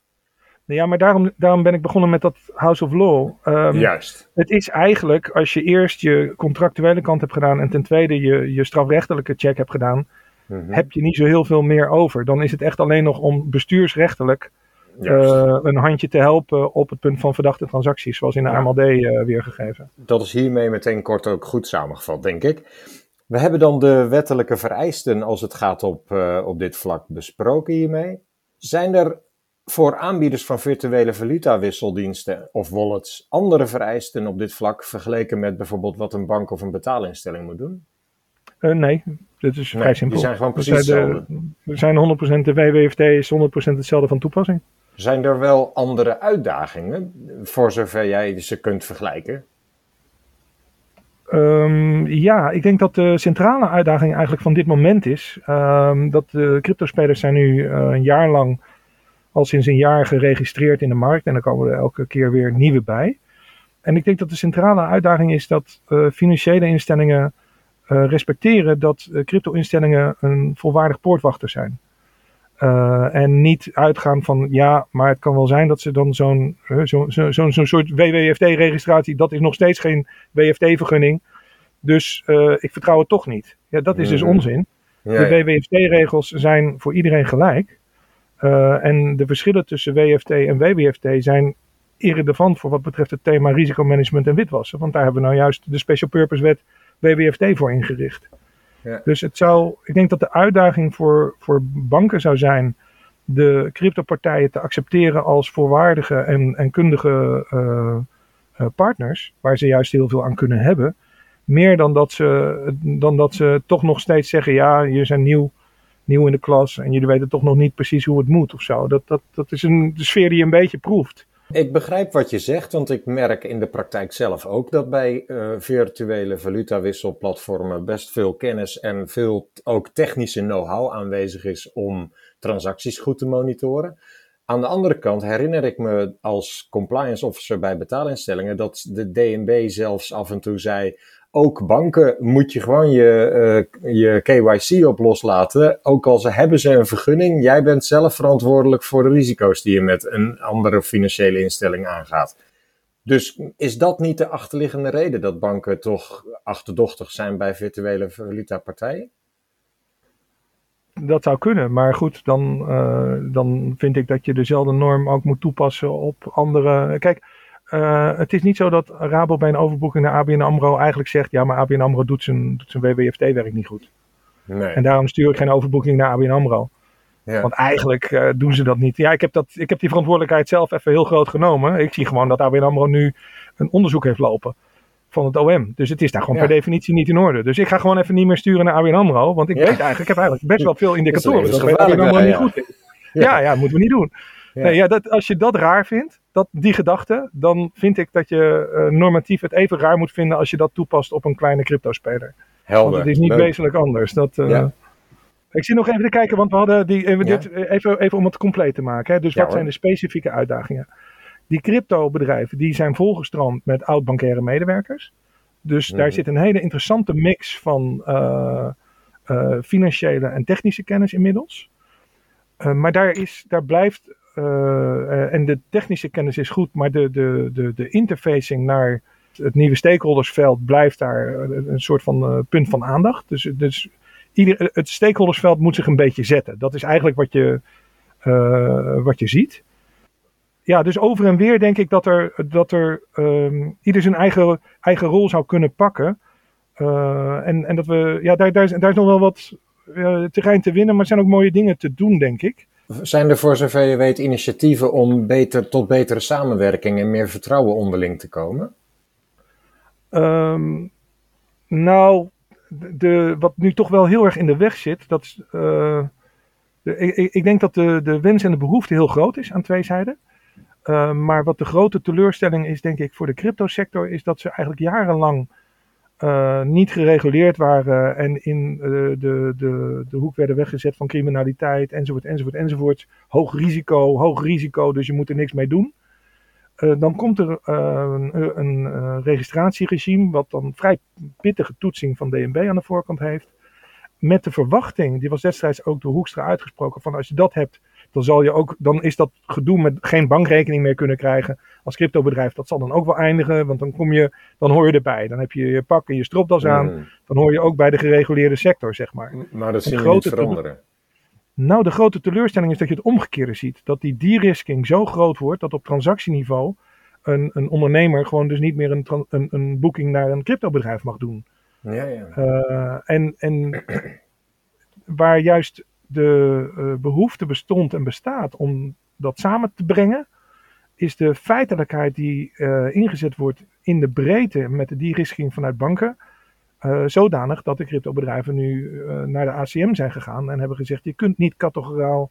S3: Nou Ja, maar daarom, daarom ben ik begonnen met dat House of Law. Ehm,
S2: Juist.
S3: Het is eigenlijk, als je eerst je contractuele kant hebt gedaan en ten tweede je, je strafrechtelijke check hebt gedaan,
S2: Mhm.
S3: heb je niet zo heel veel meer over. Dan is het echt alleen nog om bestuursrechtelijk Eh, een handje te helpen op het punt van verdachte transacties, zoals in de
S2: Ja.
S3: AMLD eh, weergegeven.
S2: Dat is hiermee meteen kort ook goed samengevat, denk ik. We hebben dan de wettelijke vereisten als het gaat op, eh, op dit vlak besproken hiermee. Zijn er voor aanbieders van virtuele valutawisseldiensten of wallets andere vereisten op dit vlak vergeleken met bijvoorbeeld wat een bank of een betaalinstelling moet doen?
S3: Nee, dit is
S2: Nee,
S3: vrij simpel.
S2: die zijn gewoon precies hetzelfde.
S3: We zijn 100% de WWFT is 100% hetzelfde van toepassing.
S2: Zijn er wel andere uitdagingen, voor zover jij ze kunt vergelijken?
S3: Ehm, ja, ik denk dat de centrale uitdaging eigenlijk van dit moment is ehm, dat de cryptospelers zijn nu eh, een jaar lang, al sinds een jaar geregistreerd in de markt en er komen er elke keer weer nieuwe bij. En ik denk dat de centrale uitdaging is dat eh, financiële instellingen eh, respecteren dat crypto-instellingen een volwaardig poortwachter zijn. Eh, en niet uitgaan van ja, maar het kan wel zijn dat ze dan zo'n eh, zo, zo, zo'n zo'n soort WWFT-registratie, dat is nog steeds geen WFT-vergunning. Dus eh, ik vertrouw het toch niet. Ja, dat is dus
S2: Mhm.
S3: onzin. De. WWFT-regels zijn voor iedereen gelijk. En de verschillen tussen WFT en WWFT zijn irrelevant voor wat betreft het thema risicomanagement en witwassen. Want daar hebben we nou juist de Special Purpose Wet WWFT voor ingericht. Dus het zou, ik denk dat de uitdaging voor, voor banken zou zijn de cryptopartijen te accepteren als voorwaardige en, en kundige eh, eh, partners, waar ze juist heel veel aan kunnen hebben. Meer dan dat, ze, dan dat ze toch nog steeds zeggen, ja, jullie zijn nieuw, nieuw in de klas en jullie weten toch nog niet precies hoe het moet of zo. Dat, dat, dat is een de sfeer die je een beetje proeft.
S2: Ik begrijp wat je zegt, want ik merk in de praktijk zelf ook dat bij eh, virtuele valutawisselplatformen best veel kennis en veel ook technische know-how aanwezig is om transacties goed te monitoren. Aan de andere kant herinner ik me als compliance officer bij betaalinstellingen dat de DNB zelfs af en toe zei: ook banken moet je gewoon je, eh, je KYC op loslaten. Ook al ze hebben ze een vergunning, jij bent zelf verantwoordelijk voor de risico's die je met een andere financiële instelling aangaat. Dus is dat niet de achterliggende reden dat banken toch achterdochtig zijn bij virtuele valutapartijen?
S3: Dat zou kunnen, maar goed, dan, eh, dan vind ik dat je dezelfde norm ook moet toepassen op andere. Kijk, eh, het is niet zo dat Rabo bij een overboeking naar ABN AMRO eigenlijk zegt, ja, maar ABN AMRO doet zijn, doet zijn WWFT-werk niet goed. Nee. En daarom stuur ik geen overboeking naar ABN AMRO. Ja. Want eigenlijk uh, doen ze dat niet. Ja, ik heb, dat, ik heb die verantwoordelijkheid zelf even heel groot genomen. Ik zie gewoon dat ABN AMRO nu een onderzoek heeft lopen van het OM. Dus het is daar gewoon per definitie niet in orde. Dus ik ga gewoon even niet meer sturen naar ABN AMRO. Want ik, weet eigenlijk, ik heb eigenlijk best wel veel indicatoren dat, dat ABN AMRO niet goed is. Ja, ja, moeten we niet doen. Nee, ja, dat, als je dat raar vindt, dat, die gedachte, dan vind ik dat je uh, normatief het even raar moet vinden als je dat toepast op een kleine crypto-speler. Helder. Want het is niet Leuk. wezenlijk anders. Dat, uh, ja. Ik zie nog even te kijken, want we hadden die, even, dit, even, even om het compleet te maken. Hè. Dus wat zijn de specifieke uitdagingen? Die crypto-bedrijven die zijn volgestroomd met oud-bankaire medewerkers. Dus daar mhm. zit een hele interessante mix van uh, financiële en technische kennis inmiddels. maar daar, is, daar blijft en de technische kennis is goed, maar de, de, de, de interfacing naar het nieuwe stakeholdersveld blijft daar een soort van uh, punt van aandacht. Dus, dus ieder, het stakeholdersveld moet zich een beetje zetten. Dat is eigenlijk wat je, uh, wat je ziet. Ja, dus over en weer denk ik dat er, dat er um, ieder zijn eigen, eigen rol zou kunnen pakken. en, en dat we, ja, daar, daar, is, daar is nog wel wat terrein te winnen, maar er zijn ook mooie dingen te doen, denk ik.
S2: Zijn er voor zover je weet initiatieven om beter, tot betere samenwerking en meer vertrouwen onderling te komen?
S3: Um, nou, de, wat nu toch wel heel erg in de weg zit, dat uh, de, ik, ik, denk dat de, de wens en de behoefte heel groot is aan twee zijden. Uh, maar wat de grote teleurstelling is, denk ik, voor de cryptosector, is dat ze eigenlijk jarenlang uh, niet gereguleerd waren en in uh, de, de, de hoek werden weggezet van criminaliteit enzovoort enzovoort enzovoort. Hoog risico, hoog risico, dus je moet er niks mee doen. Uh, dan komt er een, een registratieregime wat dan vrij pittige toetsing van DNB aan de voorkant heeft. Met de verwachting, die was destijds ook door Hoekstra uitgesproken, van als je dat hebt, dan, zal je ook, dan is dat gedoe met geen bankrekening meer kunnen krijgen als cryptobedrijf. Dat zal dan ook wel eindigen, want dan, kom je, dan hoor je erbij. Dan heb je je pak en je stropdas aan. Mm. Dan hoor je ook bij de gereguleerde sector, zeg maar.
S2: Maar dat zien we niet veranderen.
S3: Nou, de grote teleurstelling is dat je het omgekeerde ziet. Dat die de-risking zo groot wordt dat op transactieniveau een, een ondernemer gewoon dus niet meer een, een, een boeking naar een cryptobedrijf mag doen.
S2: Ja, ja.
S3: Uh, en, en waar juist de uh, behoefte bestond en bestaat om dat samen te brengen, is de feitelijkheid die uh, ingezet wordt in de breedte met de de-risking vanuit banken. Uh, zodanig dat de cryptobedrijven nu naar de ACM zijn gegaan en hebben gezegd: je kunt niet categoraal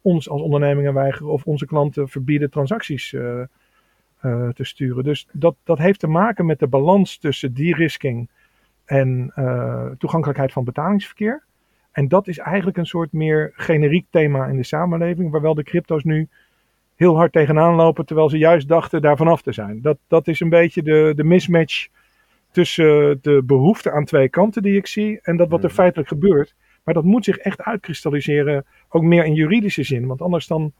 S3: ons als ondernemingen weigeren of onze klanten verbieden transacties te sturen. Dus dat, dat heeft te maken met de balans tussen de-risking en toegankelijkheid van betalingsverkeer. En dat is eigenlijk een soort meer generiek thema in de samenleving, waar wel de crypto's nu heel hard tegenaan lopen, terwijl ze juist dachten daar vanaf te zijn. Dat, dat is een beetje de, de mismatch tussen de behoefte aan twee kanten die ik zie en dat wat er hmm. feitelijk gebeurt. Maar dat moet zich echt uitkristalliseren, ook meer in juridische zin. Want anders dan,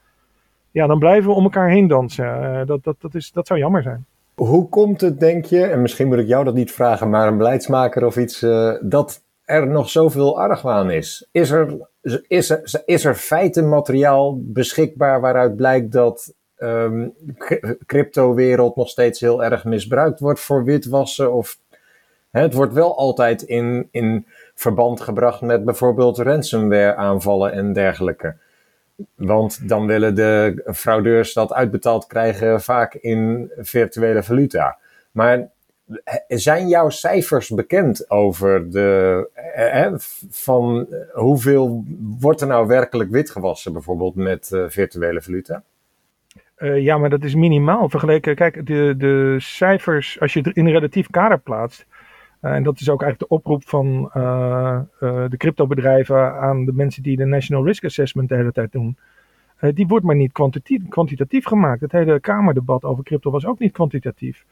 S3: ja, dan blijven we om elkaar heen dansen. Uh, dat, dat, dat, is, dat zou jammer zijn.
S2: Hoe komt het, denk je, en misschien moet ik jou dat niet vragen, maar een beleidsmaker of iets, uh, dat er nog zoveel argwaan is? Is er, is er, is er feitenmateriaal beschikbaar waaruit blijkt dat um, crypto-wereld nog steeds heel erg misbruikt wordt voor witwassen? Of hè, het wordt wel altijd in, in verband gebracht met bijvoorbeeld ransomware-aanvallen en dergelijke. Want dan willen de fraudeurs dat uitbetaald krijgen vaak in virtuele valuta. Maar zijn jouw cijfers bekend over de, eh, van hoeveel wordt er nou werkelijk witgewassen, bijvoorbeeld met uh, virtuele valuta?
S3: Ja, maar dat is minimaal vergeleken. Kijk, de, de cijfers, als je het in relatief kader plaatst, en dat is ook eigenlijk de oproep van de cryptobedrijven aan de mensen die de National Risk Assessment de hele tijd doen. die wordt maar niet kwantitatief gemaakt. Het hele Kamerdebat over crypto was ook niet kwantitatief.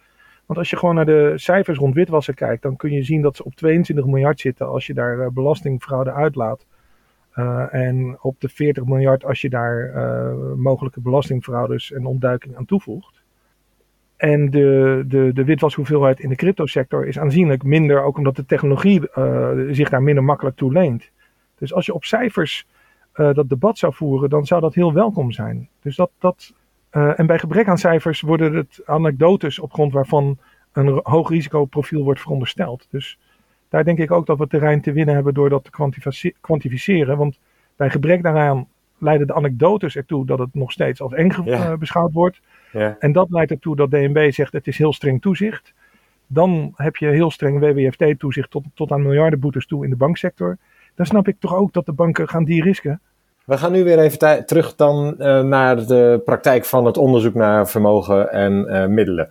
S3: Want als je gewoon naar de cijfers rond witwassen kijkt, dan kun je zien dat ze op 22 miljard zitten als je daar uh, belastingfraude uitlaat. Uh, en op de 40 miljard als je daar uh, mogelijke belastingfraudes en ontduiking aan toevoegt. En de, de, de witwashoeveelheid in de cryptosector is aanzienlijk minder, ook omdat de technologie zich daar minder makkelijk toe leent. Dus als je op cijfers dat debat zou voeren, dan zou dat heel welkom zijn. Dus dat, dat, uh, en bij gebrek aan cijfers worden het anekdotes op grond waarvan een hoog risicoprofiel wordt verondersteld. Dus daar denk ik ook dat we terrein te winnen hebben door dat te kwantificeren. Want bij gebrek daaraan leiden de anekdotes ertoe dat het nog steeds als eng ja. beschouwd wordt. Ja. En dat leidt ertoe dat DNB zegt het is heel streng toezicht. Dan heb je heel streng WWFT-toezicht tot, tot aan miljardenboetes toe in de banksector. Dan snap ik toch ook dat de banken gaan die risken.
S2: We gaan nu weer even terug dan uh, naar de praktijk van het onderzoek naar vermogen en uh, middelen.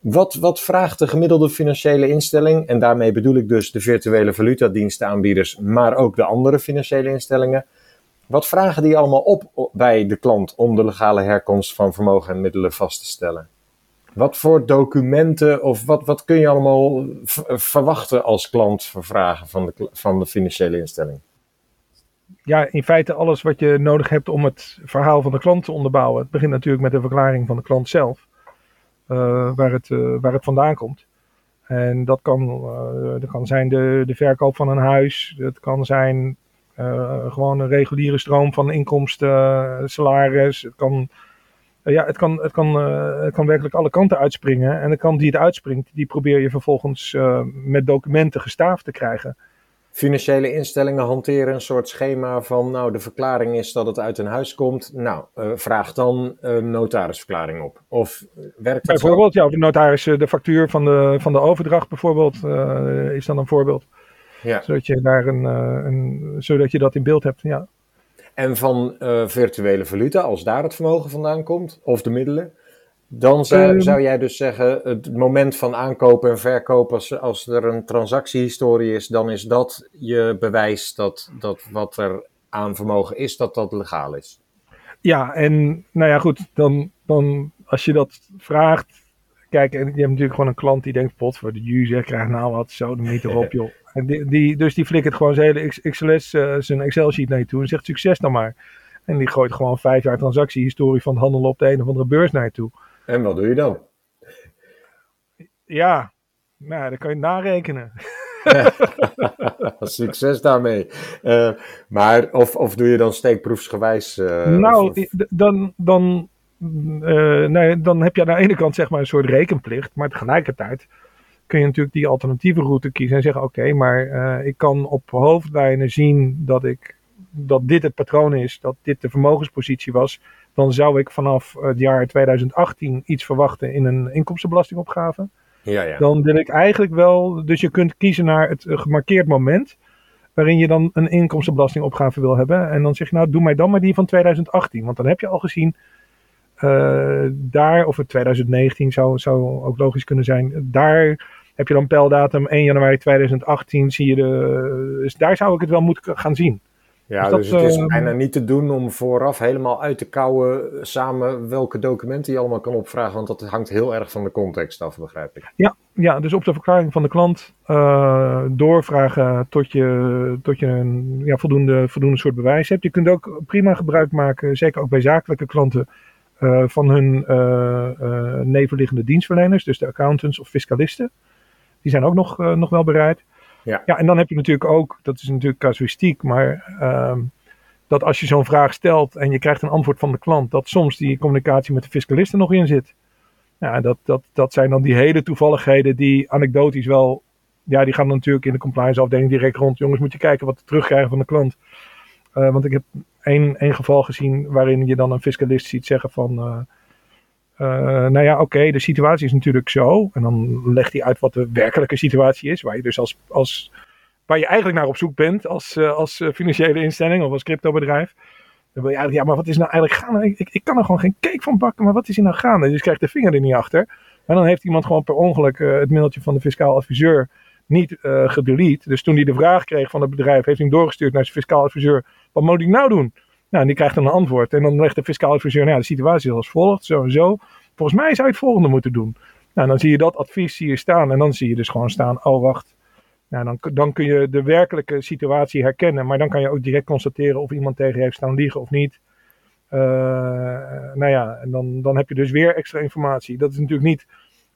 S2: Wat, wat vraagt de gemiddelde financiële instelling? En daarmee bedoel ik dus de virtuele valutadienstenaanbieders, maar ook de andere financiële instellingen. Wat vragen die allemaal op bij de klant om de legale herkomst van vermogen en middelen vast te stellen? Wat voor documenten of wat, wat kun je allemaal verwachten als klant vragen van de, van de financiële instelling?
S3: Ja, in feite alles wat je nodig hebt om het verhaal van de klant te onderbouwen. Het begint natuurlijk met de verklaring van de klant zelf, uh, waar, het, uh, waar het vandaan komt. En dat kan, uh, dat kan zijn de, de verkoop van een huis, het kan zijn gewoon een reguliere stroom van inkomsten, salaris, het kan eh, ja, het kan, het, kan, het kan werkelijk alle kanten uitspringen. En de kant die het uitspringt, die probeer je vervolgens met documenten gestaafd te krijgen.
S2: Financiële instellingen hanteren een soort schema van, nou, de verklaring is dat het uit een huis komt. Nou, uh, vraag dan een notarisverklaring op. Of werkt dat
S3: Bijvoorbeeld, zo? ja, de notaris, de factuur van de, van de overdracht bijvoorbeeld, is dan een voorbeeld. Ja. Zodat, je daar een, een, zodat je dat in beeld hebt, ja.
S2: En van uh, virtuele valuta, als daar het vermogen vandaan komt, of de middelen, dan zou, um, zou jij dus zeggen, het moment van aankopen en verkopen, als, als er een transactiehistorie is, dan is dat je bewijs dat, dat wat er aan vermogen is, dat dat legaal is.
S3: Ja, en nou ja, goed, dan, dan als je dat vraagt, kijk, en je hebt natuurlijk gewoon een klant die denkt, pot voor de user, krijg nou wat, zo, de meter op [LAUGHS] joh. En die, die, dus die flikkert gewoon zijn hele XLS, uh, eh, zijn Excel-sheet naar je toe en zegt succes dan maar. En die gooit gewoon vijf jaar transactiehistorie van het handelen op de een of andere beurs naar je toe.
S2: En wat doe je dan?
S3: Ja, nou, dan kan je narekenen. [LAUGHS]
S2: Succes daarmee. Uh, maar of, of doe je dan steekproefsgewijs? Uh,
S3: nou, of, dan, dan, uh, nee, dan heb je aan de ene kant zeg maar een soort rekenplicht, maar tegelijkertijd kun je natuurlijk die alternatieve route kiezen en zeggen: Oké, maar ik kan op hoofdlijnen zien dat, ik, dat dit het patroon is, dat dit de vermogenspositie was. Dan zou ik vanaf het jaar 2018 iets verwachten in een inkomstenbelastingopgave. Ja, ja. Dan wil ik eigenlijk wel, dus je kunt kiezen naar het gemarkeerd moment waarin je dan een inkomstenbelastingopgave wil hebben. En dan zeg je, nou, doe mij dan maar die van 2018. Want dan heb je al gezien, uh, daar, of het 2019 zou, zou ook logisch kunnen zijn, daar heb je dan pijldatum 1 januari 2018, zie je de, dus daar zou ik het wel moeten gaan zien.
S2: Ja, dus, dus het is uh, bijna niet te doen om vooraf helemaal uit te kouwen samen welke documenten je allemaal kan opvragen, want dat hangt heel erg van de context af, begrijp ik.
S3: Ja, ja dus op de verklaring van de klant uh, doorvragen tot je, tot je een ja, voldoende, voldoende soort bewijs hebt. Je kunt ook prima gebruik maken, zeker ook bij zakelijke klanten, uh, van hun nevenliggende dienstverleners, dus de accountants of fiscalisten. Die zijn ook nog, uh, nog wel bereid. Ja. ja, en dan heb je natuurlijk ook, dat is natuurlijk casuïstiek, maar uh, dat als je zo'n vraag stelt en je krijgt een antwoord van de klant, dat soms die communicatie met de fiscalisten nog in zit. Ja, dat, dat, dat zijn dan die hele toevalligheden die anekdotisch wel, ja, die gaan dan natuurlijk in de compliance afdeling direct rond. Jongens, moet je kijken wat we terugkrijgen van de klant. Uh, want ik heb één, één geval gezien waarin je dan een fiscalist ziet zeggen van uh, nou ja, oké, de situatie is natuurlijk zo. En dan legt hij uit wat de werkelijke situatie is. Waar je dus als, als waar je eigenlijk naar op zoek bent als, uh, als financiële instelling of als cryptobedrijf. Dan wil je eigenlijk, ja, maar wat is nou eigenlijk gaande? Ik, ik, kan er gewoon geen cake van bakken, maar wat is hier nou gaande? Dus krijg de vinger er niet achter. En dan heeft iemand gewoon per ongeluk het mailtje van de fiscaal adviseur niet uh, gedelete. Dus toen hij de vraag kreeg van het bedrijf, heeft hij hem doorgestuurd naar zijn fiscaal adviseur. Wat moet ik nou doen? Nou, en die krijgt dan een antwoord. En dan legt de fiscaal adviseur, nou, de situatie is als volgt, zo en zo. Volgens mij zou je het volgende moeten doen. Nou, dan zie je dat advies hier staan. En dan zie je dus gewoon staan, oh wacht. Nou, dan, dan kun je de werkelijke situatie herkennen. Maar dan kan je ook direct constateren of iemand tegen je heeft staan liegen of niet. Uh, nou ja, en dan, dan heb je dus weer extra informatie. Dat is natuurlijk niet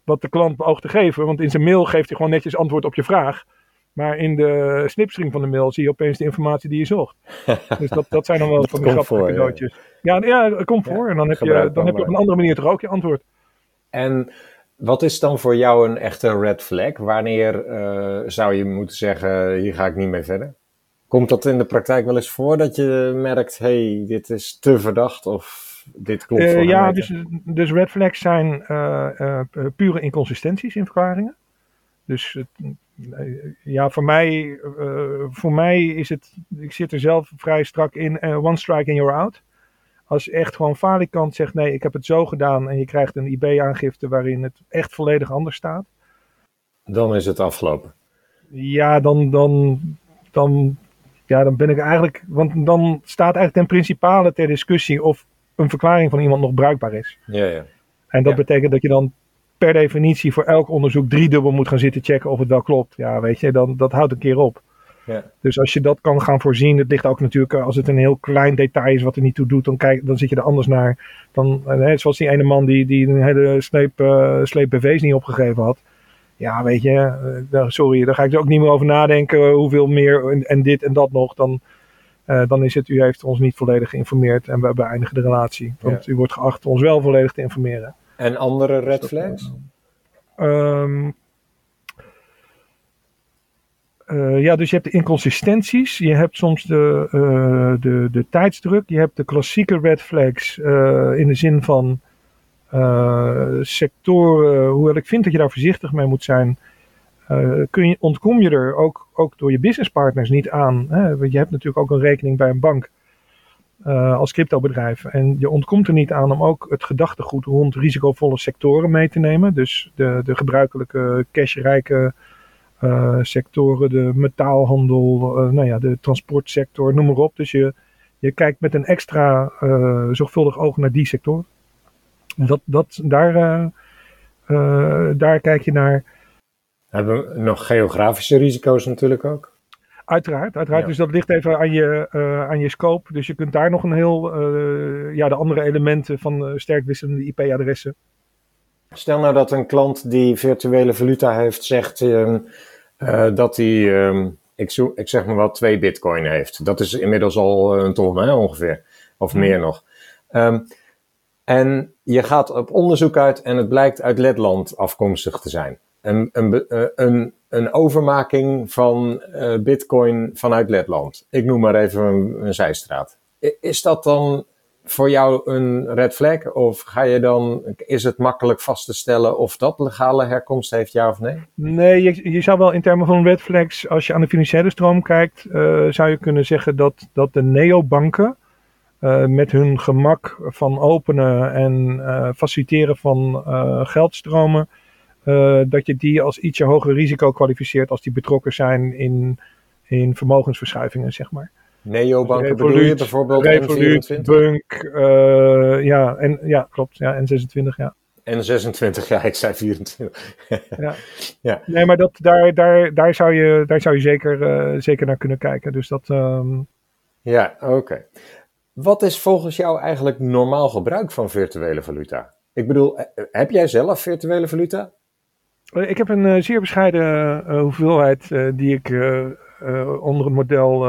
S3: wat de klant beoogt te geven. Want in zijn mail geeft hij gewoon netjes antwoord op je vraag. Maar in de snipstring van de mail zie je opeens de informatie die je zocht. [LAUGHS] dus dat, dat zijn dan wel van die grappige cadeautjes. Ja, ja, dat komt voor. En dan heb, je, dan heb je op een andere manier toch ook je antwoord.
S2: En wat is dan voor jou een echte red flag? Wanneer uh, zou je moeten zeggen, hier ga ik niet mee verder? Komt dat in de praktijk wel eens voor dat je merkt, hey, dit is te verdacht of dit klopt uh,
S3: Ja, dus, dus red flags zijn uh, pure inconsistenties in verklaringen. Dus ja, voor mij, voor mij is het, ik zit er zelf vrij strak in, one strike and you're out. Als echt gewoon falikant zegt, nee, ik heb het zo gedaan en je krijgt een IB-aangifte waarin het echt volledig anders staat.
S2: Dan is het afgelopen.
S3: Ja, dan, dan, dan, ja, dan ben ik eigenlijk, want dan staat eigenlijk ten principale ter discussie of een verklaring van iemand nog bruikbaar is.
S2: Ja, ja.
S3: En dat betekent dat je dan per definitie voor elk onderzoek driedubbel moet gaan zitten checken of het wel klopt. Ja, weet je, dan, dat houdt een keer op.
S2: Ja.
S3: Dus als je dat kan gaan voorzien, het ligt ook natuurlijk, eh, als het een heel klein detail is wat er niet toe doet, dan, kijk, dan zit je er anders naar. Dan, eh, zoals die ene man die, die een hele sleep, uh, sleep BV's niet opgegeven had. Ja, weet je, uh, sorry, daar ga ik er ook niet meer over nadenken hoeveel meer en, en dit en dat nog. Dan, uh, dan is het, u heeft ons niet volledig geïnformeerd en we beëindigen de relatie. Want ja. u wordt geacht ons wel volledig te informeren.
S2: En andere red flags?
S3: Um, uh, ja, dus je hebt de inconsistenties, je hebt soms de, uh, de, de tijdsdruk, je hebt de klassieke red flags uh, in de zin van sectoren, hoewel ik vind dat je daar voorzichtig mee moet zijn, kun je, ontkom je er ook, ook door je businesspartners niet aan. Hè? Want je hebt natuurlijk ook een rekening bij een bank als cryptobedrijf en je ontkomt er niet aan om ook het gedachtegoed rond risicovolle sectoren mee te nemen. Dus de, de gebruikelijke cashrijke uh, sectoren, de metaalhandel, uh, nou ja, de transportsector, noem maar op. Dus je, je kijkt met een extra uh, zorgvuldig oog naar die sector. Dat, dat, daar, daar kijk je naar.
S2: Hebben nog geografische risico's natuurlijk ook?
S3: Uiteraard, uiteraard. Ja. Dus dat ligt even aan je, aan je scope. Dus je kunt daar nog een heel, ja, de andere elementen van sterk wisselende IP-adressen.
S2: Stel nou dat een klant die virtuele valuta heeft, zegt uh, dat hij, uh, ik, zo, ik zeg maar wat, twee bitcoin heeft. Dat is inmiddels al een ton hè, ongeveer, of hmm. meer nog. Um, en je gaat op onderzoek uit en het blijkt uit Letland afkomstig te zijn. Een, een, een, een overmaking van uh, bitcoin vanuit Letland. Ik noem maar even een, zijstraat. Is dat dan voor jou een red flag? Of ga je dan, is het makkelijk vast te stellen of dat legale herkomst heeft, ja of nee?
S3: Nee, je, zou wel in termen van red flags, als je aan de financiële stroom kijkt, uh, zou je kunnen zeggen dat, dat de neobanken uh, met hun gemak van openen en faciliteren van geldstromen, dat je die als ietsje hoger risico kwalificeert als die betrokken zijn in, in vermogensverschuivingen, zeg maar.
S2: Neobanken bedoel je bijvoorbeeld
S3: Revolut, Bunk, uh, ja, en, ja, klopt, ja, N26, ja.
S2: N26, ja, ik zei 24. [LAUGHS]
S3: ja. ja. Nee, maar dat, daar, daar, daar, zou je, daar zou je zeker, uh, zeker naar kunnen kijken. Dus dat. Um...
S2: Ja, oké. Okay. Wat is volgens jou eigenlijk normaal gebruik van virtuele valuta? Ik bedoel, eh, heb jij zelf virtuele valuta?
S3: Ik heb een uh, zeer bescheiden uh, hoeveelheid die ik onder het model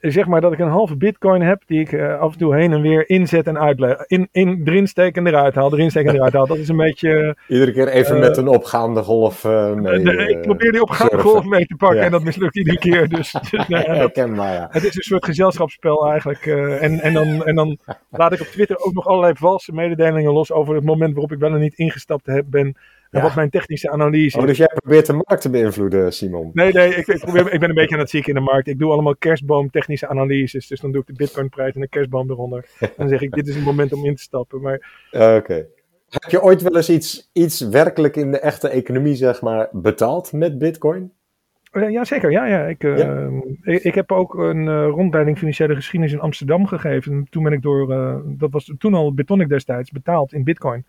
S3: zeg maar dat ik een halve bitcoin heb die ik af en toe heen en weer inzet en uitleg. In, in, erin steek en eruit haal, erin steek en eruit haal. Dat is een beetje... [LAUGHS]
S2: Iedere keer even met een opgaande golf mee.
S3: De, ik probeer die opgaande golf mee te pakken en dat mislukt iedere keer. [LAUGHS] Dus, dus
S2: nee, Herkenbaar, ja.
S3: Het is een soort gezelschapsspel eigenlijk. en, en, dan, en dan laat ik op Twitter ook nog allerlei valse mededelingen los over het moment waarop ik wel en niet ingestapt heb, ben ja. wat mijn technische analyse
S2: oh, dus jij probeert de markt te beïnvloeden, Simon?
S3: Nee, nee, ik, ik, probeer, ik ben een beetje aan het zieken in de markt. Ik doe allemaal kerstboom technische analyses. Dus dan doe ik de bitcoinprijs en de kerstboom eronder. En [LAUGHS] dan zeg ik, dit is het moment om in te stappen. Maar...
S2: Oké. Okay. Heb je ooit wel eens iets, iets werkelijk in de echte economie, zeg maar, betaald met bitcoin?
S3: Uh, ja, zeker. Ja, ja. Ik, uh, ja. Ik, ik, heb ook een uh, rondleiding financiële geschiedenis in Amsterdam gegeven. Toen ben ik door, dat was toen al Bitonic destijds, betaald in bitcoin.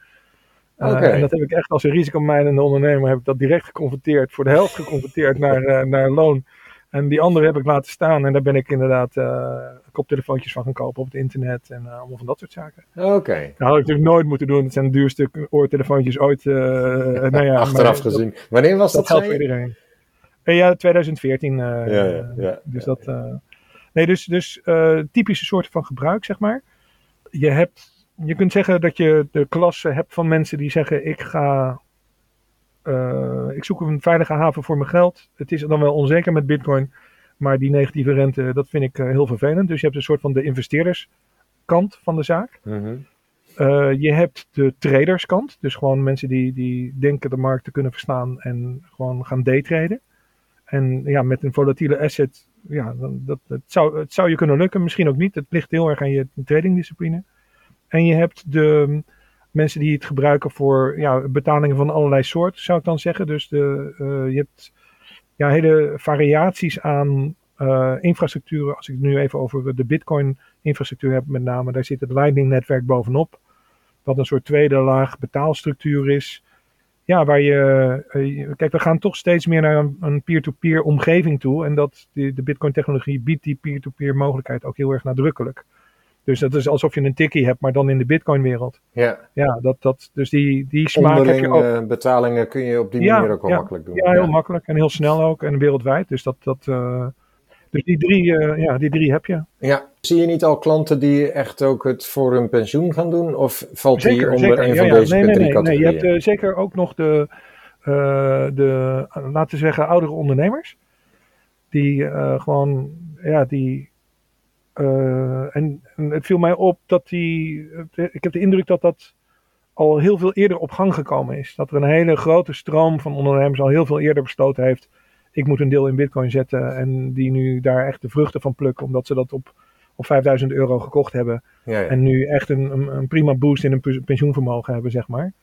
S3: Uh, okay. En dat heb ik echt als een risicomijdende ondernemer heb ik dat direct geconverteerd, voor de helft geconverteerd naar, uh, naar loon. En die andere heb ik laten staan en daar ben ik inderdaad uh, koptelefoontjes van gaan kopen op het internet en allemaal van dat soort zaken.
S2: Oké. Okay.
S3: Dat had ik natuurlijk nooit moeten doen. Het zijn de duurste oortelefoontjes ooit. nou ja,
S2: Achteraf gezien.
S3: Dat,
S2: Wanneer was dat?
S3: Dat geldt voor iedereen. ja, 2014. ja, ja, ja, dus dat. nee, dus, dus typische soorten van gebruik, zeg maar. Je hebt je kunt zeggen dat je de klasse hebt van mensen die zeggen: Ik ga. eh, ik zoek een veilige haven voor mijn geld. Het is dan wel onzeker met Bitcoin. Maar die negatieve rente, dat vind ik eh, heel vervelend. Dus je hebt een soort van de investeerderskant van de zaak.
S2: Mhm.
S3: Eh, je hebt de traderskant. Dus gewoon mensen die, die denken de markt te kunnen verstaan en gewoon gaan daytraden. En ja, met een volatiele asset, ja, dat, zou, het zou je kunnen lukken, misschien ook niet. Het ligt heel erg aan je tradingdiscipline. En je hebt de mensen die het gebruiken voor ja, betalingen van allerlei soorten, zou ik dan zeggen. Dus de, eh, je hebt ja, hele variaties aan eh, infrastructuren. Als ik het nu even over de Bitcoin-infrastructuur heb, met name, daar zit het Lightning-netwerk bovenop. Wat een soort tweede laag betaalstructuur is. Ja, waar je. eh, kijk, we gaan toch steeds meer naar een, peer-to-peer omgeving toe. En dat, de, de Bitcoin-technologie biedt die peer-to-peer mogelijkheid ook heel erg nadrukkelijk. Dus dat is alsof je een tikkie hebt, maar dan in de Bitcoin-wereld.
S2: Ja,
S3: Ja, dat, dat, dus die, die smaak heb je ook.
S2: eh, betalingen kun je op die
S3: Ja,
S2: manier ook wel
S3: ja.
S2: makkelijk doen.
S3: Ja, heel makkelijk en heel snel ook en wereldwijd. Dus, dat, dat, eh, dus die, drie, eh, ja, die drie heb je.
S2: Ja. Zie je niet al klanten die echt ook het voor hun pensioen gaan doen? Of valt die onder
S3: zeker.
S2: een van deze
S3: nee, nee,
S2: drie
S3: nee, nee. Je hebt zeker ook nog de, de, laten we zeggen, oudere ondernemers. Die gewoon, ja, die. Eh, en, en het viel mij op dat die. Ik heb de indruk dat dat al heel veel eerder op gang gekomen is. Dat er een hele grote stroom van ondernemers al heel veel eerder besloten heeft. Ik moet een deel in Bitcoin zetten. En die nu daar echt de vruchten van plukken, omdat ze dat op, op 5000 euro gekocht hebben.
S2: ja, ja.
S3: En nu echt een, een, een prima boost in hun pe- pensioenvermogen hebben, zeg maar.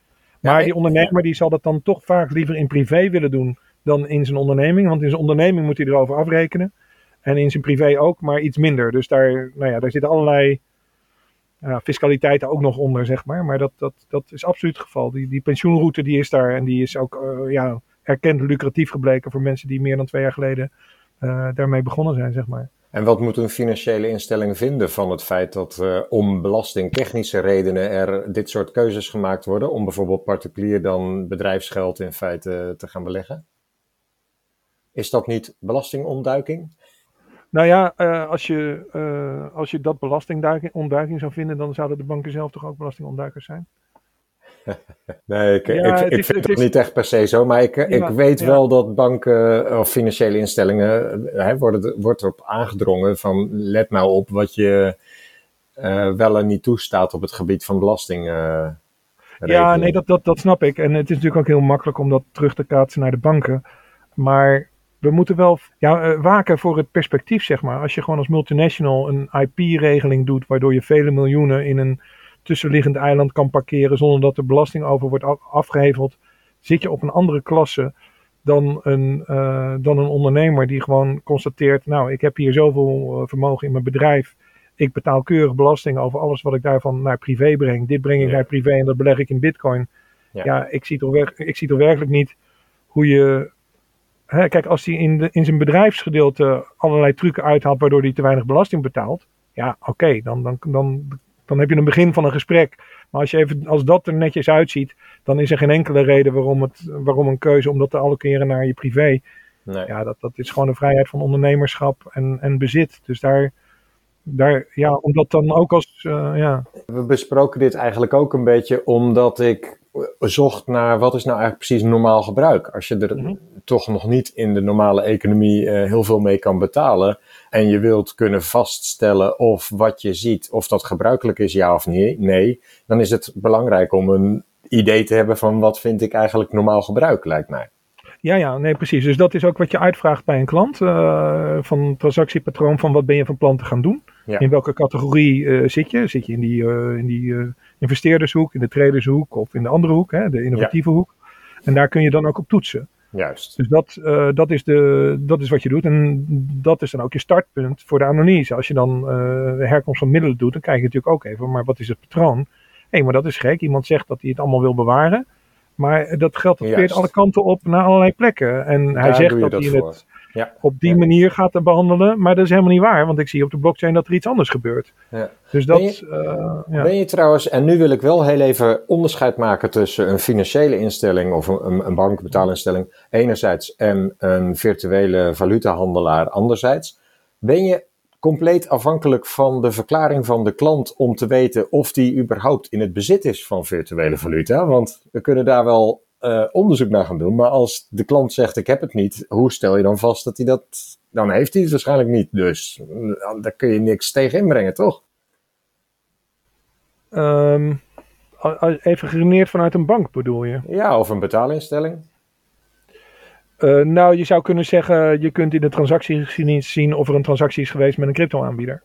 S3: Maar die ondernemer die zal dat dan toch vaak liever in privé willen doen dan in zijn onderneming. Want in zijn onderneming moet hij erover afrekenen. En in zijn privé ook, maar iets minder. Dus daar, nou ja, daar zitten allerlei ja, fiscaliteiten ook nog onder, zeg maar. Maar dat, dat, dat is absoluut het geval. Die, die pensioenroute die is daar en die is ook eh, ja, erkend lucratief gebleken voor mensen die meer dan twee jaar geleden eh, daarmee begonnen zijn, zeg maar.
S2: En wat moet een financiële instelling vinden van het feit dat eh, om belastingtechnische redenen er dit soort keuzes gemaakt worden? Om bijvoorbeeld particulier dan bedrijfsgeld in feite te gaan beleggen? Is dat niet belastingontduiking?
S3: Nou ja, eh, als, je, eh, als je dat belastingontduiking zou vinden, dan zouden de banken zelf toch ook belastingontduikers zijn? [LAUGHS]
S2: Nee, ik,
S3: Ja,
S2: ik, ik
S3: is-
S2: vind
S3: het is-
S2: niet echt per se zo. Maar ik, ik weet
S3: ja.
S2: wel dat banken of financiële instellingen, eh, hè, worden, wordt erop aangedrongen van let nou op wat je eh, wel en niet toestaat op het gebied van belasting. eh,
S3: Ja, nee, dat, dat, dat snap ik. En het is natuurlijk ook heel makkelijk om dat terug te kaatsen naar de banken. Maar we moeten wel ja, eh, waken voor het perspectief, zeg maar. Als je gewoon als multinational een IP-regeling doet, waardoor je vele miljoenen in een tussenliggend eiland kan parkeren zonder dat er belasting over wordt af- afgeheveld, zit je op een andere klasse dan een, eh, dan een ondernemer die gewoon constateert, nou, ik heb hier zoveel eh, vermogen in mijn bedrijf. Ik betaal keurig belasting over alles wat ik daarvan naar privé breng. Dit breng ik
S2: Ja.
S3: naar privé en dat beleg ik in bitcoin.
S2: Ja.
S3: Ja, ik, zie toch ik zie toch werkelijk niet hoe je... Hè, kijk, als hij in, de, in zijn bedrijfsgedeelte allerlei trucken uithaalt waardoor hij te weinig belasting betaalt. Ja, oké, dan, dan, dan, dan heb je een begin van een gesprek. Maar als, je even, als dat er netjes uitziet, dan is er geen enkele reden waarom, het, waarom een keuze om dat te allokeren naar je privé.
S2: Nee.
S3: Ja, dat, dat is gewoon een vrijheid van ondernemerschap en, en bezit. Dus daar, daar, ja, omdat dan ook als, eh, ja,
S2: We besproken dit eigenlijk ook een beetje omdat ik zocht naar wat is nou eigenlijk precies normaal gebruik. Als je er
S3: Mhm.
S2: toch nog niet in de normale economie eh, heel veel mee kan betalen en je wilt kunnen vaststellen of wat je ziet, of dat gebruikelijk is ja of nee, nee dan is het belangrijk om een idee te hebben van wat vind ik eigenlijk normaal gebruik, lijkt mij.
S3: Ja, ja, nee, precies. Dus dat is ook wat je uitvraagt bij een klant. eh, van transactiepatroon, van wat ben je van plan te gaan doen?
S2: Ja.
S3: In welke categorie eh, zit je? Zit je in die, eh, in die investeerdershoek, in de tradershoek of in de andere hoek, hè, de innovatieve hoek? En daar kun je dan ook op toetsen.
S2: Juist.
S3: Dus dat, dat, is de, dat is wat je doet. En dat is dan ook je startpunt voor de analyse. Als je dan de herkomst van middelen doet, dan kijk je natuurlijk ook even, maar wat is het patroon? Hé, maar dat is gek. Iemand zegt dat hij het allemaal wil bewaren. Maar dat geld dat
S2: Juist.
S3: alle kanten op naar allerlei plekken. En hij zegt dat,
S2: dat
S3: hij
S2: voor.
S3: het
S2: Ja.
S3: op die
S2: Ja.
S3: manier gaat behandelen. Maar dat is helemaal niet waar. Want ik zie op de blockchain dat er iets anders gebeurt.
S2: Ja.
S3: Dus dat...
S2: Ben je-
S3: eh.
S2: Ben je trouwens, en nu wil ik wel heel even onderscheid maken tussen een financiële instelling of een, een, een bankbetaalinstelling enerzijds en een virtuele valutahandelaar anderzijds. Ben je compleet afhankelijk van de verklaring van de klant om te weten of die überhaupt in het bezit is van virtuele valuta. Want we kunnen daar wel uh, onderzoek naar gaan doen. Maar als de klant zegt ik heb het niet, hoe stel je dan vast dat hij dat... Dan heeft hij het waarschijnlijk niet. Dus daar kun je niks tegen inbrengen, toch?
S3: Um, even geredeneerd vanuit een bank bedoel je?
S2: Ja, of een betaalinstelling.
S3: Uh, nou, je zou kunnen zeggen, je kunt in de transactiegeschiedenis zien of er een transactie is geweest met een crypto-aanbieder.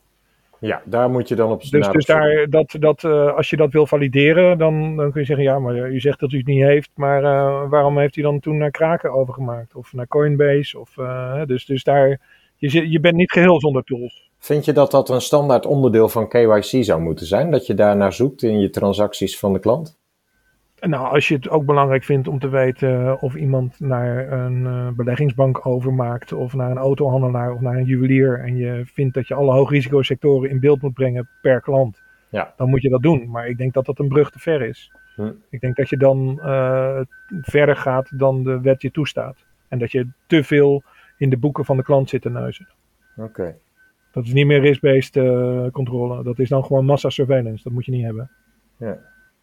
S2: Ja, daar moet je dan op
S3: Dus, dus daar, dat, dat, uh, als je dat wil valideren, dan, dan kun je zeggen, ja, maar u zegt dat u het niet heeft, maar uh, waarom heeft u dan toen naar Kraken overgemaakt? Of naar Coinbase? Of, dus, dus daar, je, je bent niet geheel zonder tools.
S2: Vind je dat dat een standaard onderdeel van KYC zou moeten zijn? Dat je daar naar zoekt in je transacties van de klant?
S3: Nou, als je het ook belangrijk vindt om te weten eh, of iemand naar een uh, beleggingsbank overmaakt, of naar een autohandelaar of naar een juwelier, en je vindt dat je alle hoogrisicosectoren in beeld moet brengen per klant,
S2: ja.
S3: dan moet je dat doen. Maar ik denk dat dat een brug te ver is.
S2: Hm.
S3: Ik denk dat je dan uh, verder gaat dan de wet je toestaat. En dat je te veel in de boeken van de klant zit te neuzen.
S2: Oké.
S3: Dat is niet meer risk-based uh, controle. Dat is dan gewoon massa surveillance. Dat moet je niet hebben.
S2: Ja.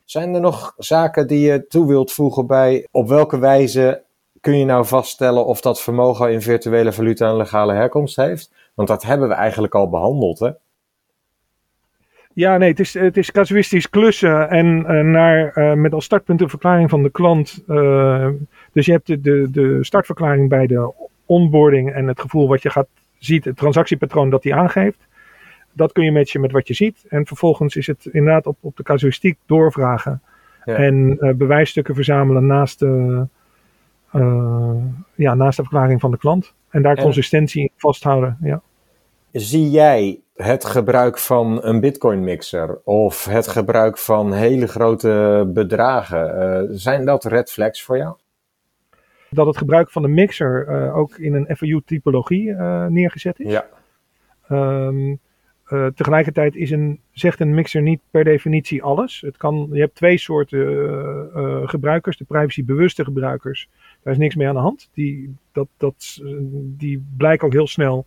S2: Zijn er nog zaken die je toe wilt voegen bij op welke wijze kun je nou vaststellen of dat vermogen in virtuele valuta een legale herkomst heeft? Want dat hebben we eigenlijk al behandeld, hè?
S3: Ja, nee, het is, het is casuïstisch klussen en uh, naar, uh, met als startpunt de verklaring van de klant. Uh, dus je hebt de, de, de startverklaring bij de onboarding en het gevoel wat je gaat ziet, het transactiepatroon dat hij aangeeft. Dat kun je matchen met wat je ziet. En vervolgens is het inderdaad op, op de casuïstiek doorvragen.
S2: Ja.
S3: En uh, bewijsstukken verzamelen naast de, uh, ja, naast de verklaring van de klant. En daar
S2: En-
S3: consistentie in vasthouden. Ja.
S2: Zie jij het gebruik van een bitcoin mixer of het gebruik van hele grote bedragen, eh, zijn dat red flags voor jou?
S3: Dat het gebruik van de mixer uh, ook in een FAU-typologie uh, neergezet is.
S2: Ja.
S3: Um, uh, tegelijkertijd is een, zegt een mixer niet per definitie alles. Het kan, je hebt twee soorten uh, gebruikers. De privacybewuste gebruikers. Daar is niks mee aan de hand. Die, dat, dat, die blijken ook heel snel.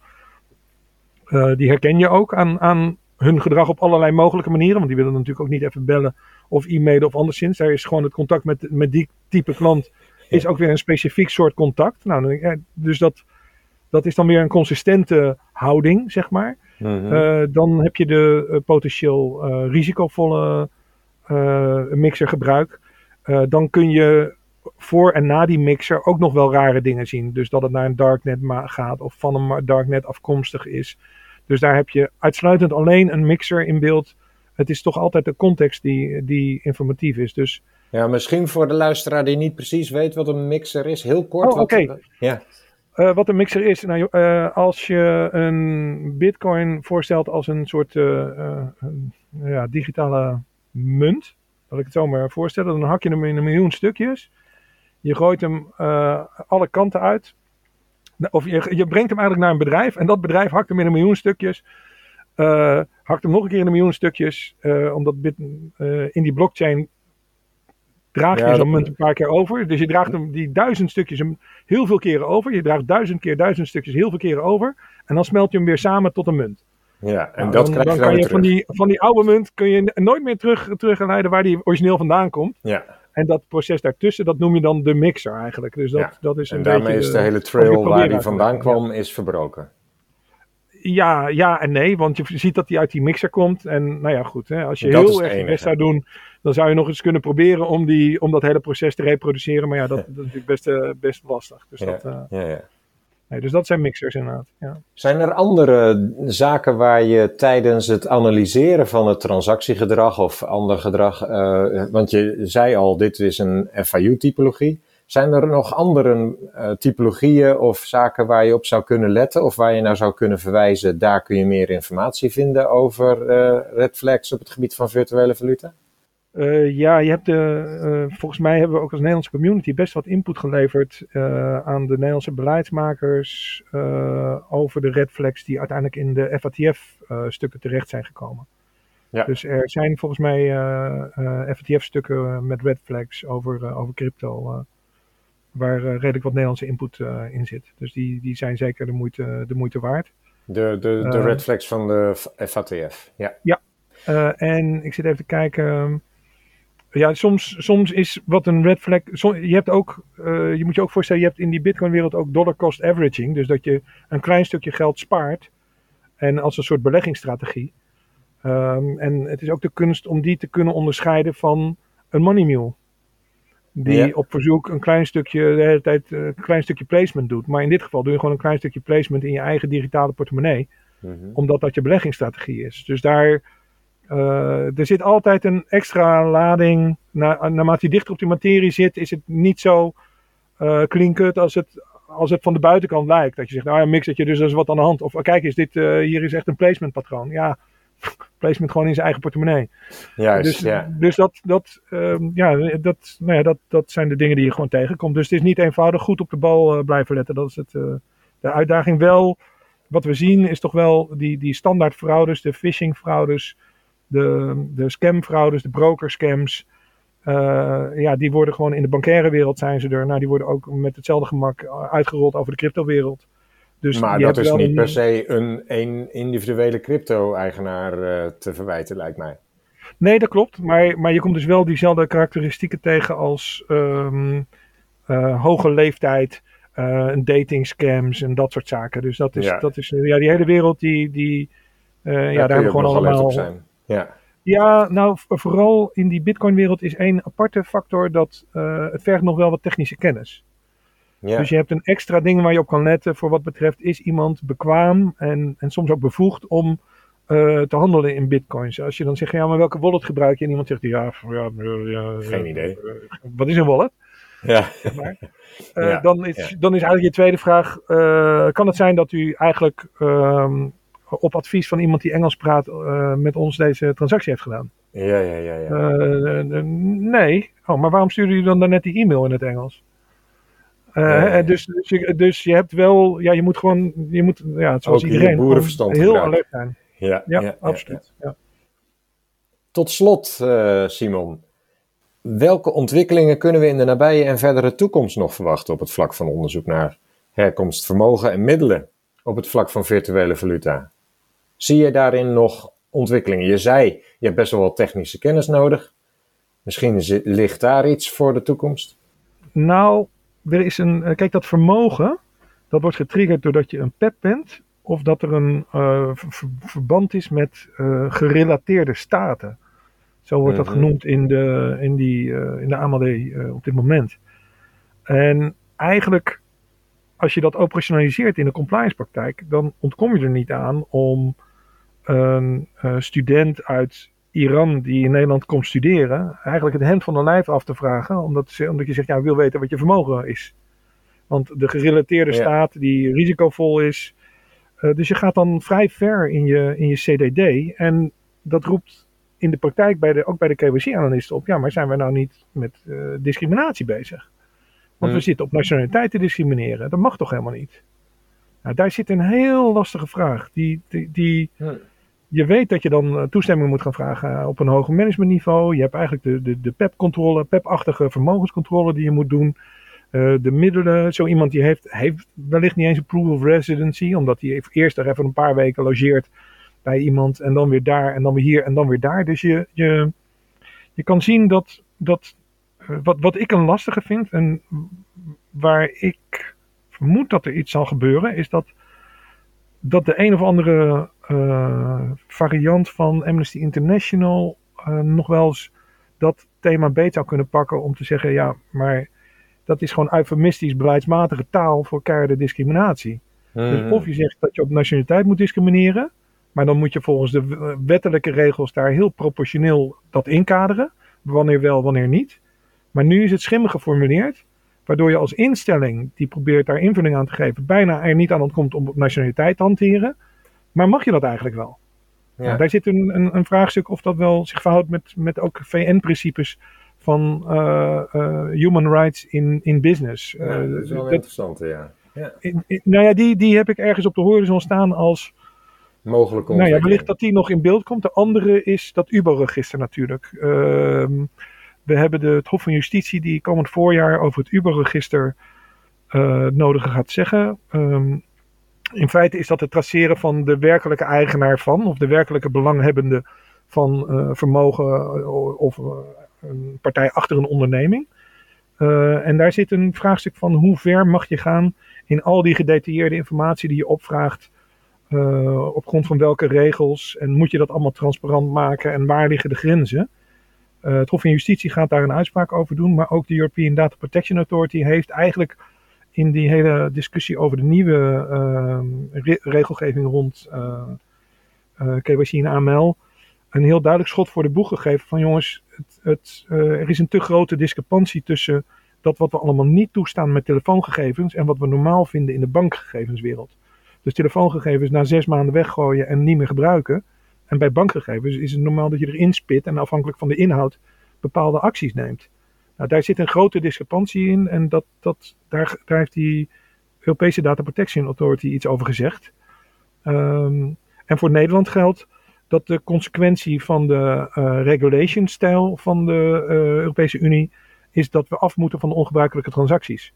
S3: Die herken je ook aan, aan hun gedrag op allerlei mogelijke manieren. Want die willen natuurlijk ook niet even bellen of e-mailen of anderszins. Daar is gewoon het contact met, met die type klant. Is ook weer een specifiek soort contact. Nou, dus dat, dat is dan weer een consistente houding, zeg maar.
S2: Mhm.
S3: Uh, dan heb je de uh, potentieel uh, risicovolle mixergebruik. dan kun je voor en na die mixer ook nog wel rare dingen zien. Dus dat het naar een darknet gaat of van een darknet afkomstig is. Dus daar heb je uitsluitend alleen een mixer in beeld. Het is toch altijd de context die, die informatief is. Dus
S2: ja, misschien voor de luisteraar die niet precies weet wat een mixer is, heel kort.
S3: Oh, oké.
S2: Wat, ja.
S3: Uh, wat een mixer is, nou, uh, als je een bitcoin voorstelt als een soort uh, ja, digitale munt, laat ik het zo maar voorstellen, dan hak je hem in een miljoen stukjes. Je gooit hem alle kanten uit. Of je, je, brengt hem eigenlijk naar een bedrijf en dat bedrijf hakt hem in een miljoen stukjes. hakt hem nog een keer in een miljoen stukjes, omdat bit, in die blockchain draag je ja, zo'n munt een paar keer over. Dus je draagt hem die duizend stukjes heel veel keren over. Je draagt duizend keer duizend stukjes heel veel keren over. En dan smelt je hem weer samen tot een munt.
S2: Ja, en nou, dat
S3: dan,
S2: krijg
S3: dan
S2: je
S3: kan je
S2: terug.
S3: van die, van die oude munt kun je nooit meer terug, terugleiden waar die origineel vandaan komt.
S2: Ja.
S3: En dat proces daartussen, dat noem je dan de mixer eigenlijk. Dus dat,
S2: ja.
S3: dat is een
S2: en daarmee
S3: beetje
S2: is de hele trail waar die vandaan kwam, ja. is verbroken.
S3: Ja, ja en nee, want je ziet dat die uit die mixer komt. En nou ja, goed, hè, als je
S2: dat
S3: heel erg je best zou doen, dan zou je nog eens kunnen proberen om, die, om dat hele proces te reproduceren. Maar ja, dat, dat is natuurlijk best, uh, best lastig. Dus,
S2: ja,
S3: dat, uh,
S2: ja, ja.
S3: Nee, dus dat zijn mixers inderdaad. Ja.
S2: Zijn er andere zaken waar je tijdens het analyseren van het transactiegedrag of ander gedrag, uh, want je zei al, dit is een FIU-typologie. Zijn er nog andere typologieën of zaken waar je op zou kunnen letten of waar je naar zou kunnen verwijzen? Daar kun je meer informatie vinden over red flags op het gebied van virtuele valuta?
S3: Uh, ja, je hebt de, volgens mij hebben we ook als Nederlandse community best wat input geleverd aan de Nederlandse beleidsmakers over de red flags die uiteindelijk in de FATF-stukken terecht zijn gekomen.
S2: Ja.
S3: Dus er zijn volgens mij FATF-stukken met red flags over, over crypto waar redelijk wat Nederlandse input in zit. Dus die, die zijn zeker de moeite, de moeite waard.
S2: De, de, de
S3: Eh,
S2: red flags van de FATF, ja.
S3: Eh, en ik zit even te kijken. Ja, soms, soms is wat een red flag. som- je hebt ook, eh, je moet je ook voorstellen, je hebt in die Bitcoin-wereld ook dollar cost averaging. Dus dat je een klein stukje geld spaart. En als een soort beleggingsstrategie. Ehm, en het is ook de kunst om die te kunnen onderscheiden van een money mule. Die
S2: Ja.
S3: op verzoek een klein stukje, de hele tijd eh, een klein stukje placement doet. Maar in dit geval doe je gewoon een klein stukje placement in je eigen digitale portemonnee
S2: Mhm.
S3: omdat dat je beleggingsstrategie is. Dus daar eh, er zit altijd een extra lading. Na, naarmate je dichter op die materie zit, is het niet zo clean cut als het, als het van de buitenkant lijkt. Dat je zegt, nou ja, mix dat je, dus er is wat aan de hand. Of oh, kijk eens, dit, eh, hier is echt een placement patroon. Ja, placement gewoon in zijn eigen portemonnee.
S2: Juist,
S3: Dus,
S2: ja.
S3: dus dat, dat, ehm, ja, dat, nou ja, dat, dat zijn de dingen die je gewoon tegenkomt. Dus het is niet eenvoudig goed op de bal blijven letten. Dat is het, de uitdaging wel. Wat we zien is toch wel die, die standaard fraudes, de phishing fraudes, de, de scam fraudes, de broker scams. Eh, ja, die worden gewoon in de bankaire wereld zijn ze er. Nou, die worden ook met hetzelfde gemak eh, uitgerold over de cryptowereld. Dus
S2: maar dat is niet
S3: een-
S2: per se een, een individuele crypto-eigenaar eh, te verwijten, lijkt mij.
S3: Nee, dat klopt. Maar, maar je komt dus wel diezelfde karakteristieken tegen als ehm, eh, hoge leeftijd, een dating scams en dat soort zaken. Dus dat is,
S2: Ja.
S3: dat is ja, die hele wereld die, die ja, daar hebben we gewoon allemaal.
S2: op zijn. Ja,
S3: Ja, nou vooral in die Bitcoin wereld is één aparte factor dat eh, het vergt nog wel wat technische kennis.
S2: ja.
S3: Dus je hebt een extra ding waar je op kan letten voor wat betreft is iemand bekwaam en, en soms ook bevoegd om eh, te handelen in bitcoins. Als je dan zegt, ja, maar welke wallet gebruik je? En iemand zegt, ja, ja, ja
S2: Geen idee.
S3: eh, wat is een wallet?
S2: ja. [LAUGHS] Ja,
S3: dan, is, dan is eigenlijk je tweede vraag, kan het zijn dat u eigenlijk ehm, op advies van iemand die Engels praat eh, met ons deze transactie heeft gedaan?
S2: ja, ja, ja, ja.
S3: Eh, eh, nee. Oh, maar waarom stuurde u dan daarnet die e-mail in het Engels?
S2: Ja, ja, ja.
S3: Dus, dus, je, dus je hebt wel, ja, je moet gewoon, je moet, ja, zoals
S2: Ook
S3: iedereen,
S2: boerenverstand
S3: heel alert zijn.
S2: ja,
S3: Ja, absoluut. Ja.
S2: Tot slot, Simon. Welke ontwikkelingen kunnen we in de nabije en verdere toekomst nog verwachten op het vlak van onderzoek naar herkomst, vermogen en middelen op het vlak van virtuele valuta? Zie je daarin nog ontwikkelingen? Je zei, je hebt best wel wat technische kennis nodig. Misschien ligt daar iets voor de toekomst?
S3: Nou, er is een, eh, kijk, dat vermogen, dat wordt getriggerd doordat je een PEP bent, of dat er een eh, ver- ver- verband is met eh, gerelateerde staten. Zo wordt dat
S2: Mhm.
S3: genoemd in de, in die, in de AMLD eh, op dit moment. En eigenlijk, als je dat operationaliseert in de compliance praktijk, dan ontkom je er niet aan om een eh, student uit Iran die in Nederland komt studeren, eigenlijk het hemd van de lijf af te vragen, omdat, ze, omdat je zegt, ja, ik wil weten wat je vermogen is. Want de gerelateerde
S2: Ja.
S3: staat die risicovol is, eh, dus je gaat dan vrij ver in je, in je CDD en dat roept in de praktijk bij de, ook bij de KYC-analisten op, ja, maar zijn we nou niet met eh, discriminatie bezig? Want we
S2: Hmm.
S3: zitten op nationaliteit te discrimineren, dat mag toch helemaal niet? Nou, daar zit een heel lastige vraag, die, die, die je weet dat je dan eh, toestemming moet gaan vragen eh, op een hoger managementniveau. Je hebt eigenlijk de, de, de PEP-controle, PEP-achtige vermogenscontrole die je moet doen. Eh, de middelen, zo iemand die heeft, heeft wellicht niet eens een proof of residency, omdat hij eerst er even een paar weken logeert bij iemand en dan weer daar en dan weer hier en dan weer daar. Dus je, je, je kan zien dat, dat wat, wat ik een lastige vind en waar ik vermoed dat er iets zal gebeuren, is dat dat de een of andere variant van Amnesty International eh, nog wel eens dat thema beet zou kunnen pakken om te zeggen, ja, maar dat is gewoon eufemistisch beleidsmatige taal voor keiharde discriminatie. Dus
S2: Mhm.
S3: of je zegt dat je op nationaliteit moet discrimineren, maar dan moet je volgens de wettelijke regels daar heel proportioneel dat inkaderen. Wanneer wel, wanneer niet. Maar nu is het schimmig geformuleerd, waardoor je als instelling die probeert daar invulling aan te geven, bijna er niet aan ontkomt om op nationaliteit te hanteren. Maar mag je dat eigenlijk wel?
S2: Ja.
S3: Nou, daar zit een, een, een vraagstuk of dat wel zich verhoudt met, met ook VN-principes van eh, eh, human rights in, in business.
S2: Ja,
S3: Eh,
S2: dat is wel
S3: dat-
S2: interessante, ja. ja.
S3: in- in- nou ja, die, die heb ik ergens op de horizon staan als.
S2: Mogelijke
S3: Nou ja, wellicht dat die nog in beeld komt. De andere is dat UBO-register natuurlijk. Ehm, we hebben de, het Hof van Justitie die komend voorjaar over het UBO-register het nodige gaat zeggen. Ehm, in feite is dat het traceren van de werkelijke eigenaar van, of de werkelijke belanghebbende van vermogen of een partij achter een onderneming. en daar zit een vraagstuk van hoe ver mag je gaan in al die gedetailleerde informatie die je opvraagt. op grond van welke regels en moet je dat allemaal transparant maken en waar liggen de grenzen? Het Hof van Justitie gaat daar een uitspraak over doen, maar ook de European Data Protection Authority heeft eigenlijk in die hele discussie over de nieuwe uh, regelgeving rond uh, uh, KYC en AML een heel duidelijk schot voor de boeg gegeven van jongens, het, het, er is een te grote discrepantie tussen dat wat we allemaal niet toestaan met telefoongegevens en wat we normaal vinden in de bankgegevenswereld. Dus telefoongegevens na zes maanden weggooien en niet meer gebruiken en bij bankgegevens is het normaal dat je erin spit en afhankelijk van de inhoud bepaalde acties neemt. Nou, daar zit een grote discrepantie in en dat, dat, daar, daar heeft die Europese Data Protection Authority iets over gezegd. Ehm, en voor Nederland geldt dat de consequentie van de uh, regulation-stijl van de uh, Europese Unie is dat we af moeten van de ongebruikelijke transacties.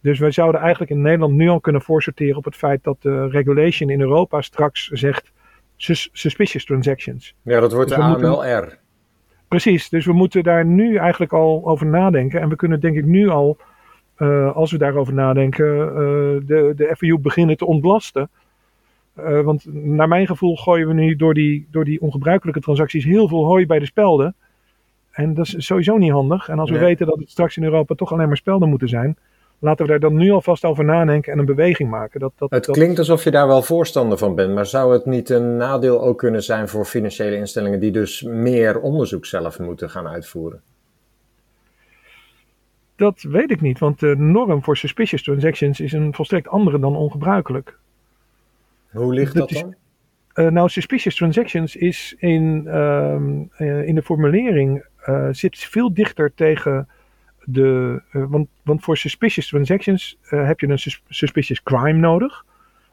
S3: Dus wij zouden eigenlijk in Nederland nu al kunnen voorsorteren op het feit dat de regulation in Europa straks zegt suspicious transactions.
S2: Ja, dat wordt dus de AMLR.
S3: Precies, dus we moeten daar nu eigenlijk al over nadenken. En we kunnen denk ik nu al, uh, als we daarover nadenken, uh, de, de FIU beginnen te ontlasten. Uh, want naar mijn gevoel gooien we nu door die, door die ongebruikelijke transacties heel veel hooi bij de spelden. En dat is sowieso niet handig. En als we weten dat het straks in Europa toch alleen maar spelden moeten zijn, laten we daar dan nu alvast over nadenken en een beweging maken. Dat, dat,
S2: het klinkt alsof je daar wel voorstander van bent, maar zou het niet een nadeel ook kunnen zijn voor financiële instellingen die dus meer onderzoek zelf moeten gaan uitvoeren?
S3: Dat weet ik niet, want de norm voor suspicious transactions is een volstrekt andere dan ongebruikelijk.
S2: Hoe ligt dat, dan?
S3: uh, nou, suspicious transactions is in, uh, uh, in de formulering uh, zit veel dichter tegen de, uh, want, want voor suspicious transactions uh, heb je een sus suspicious crime nodig.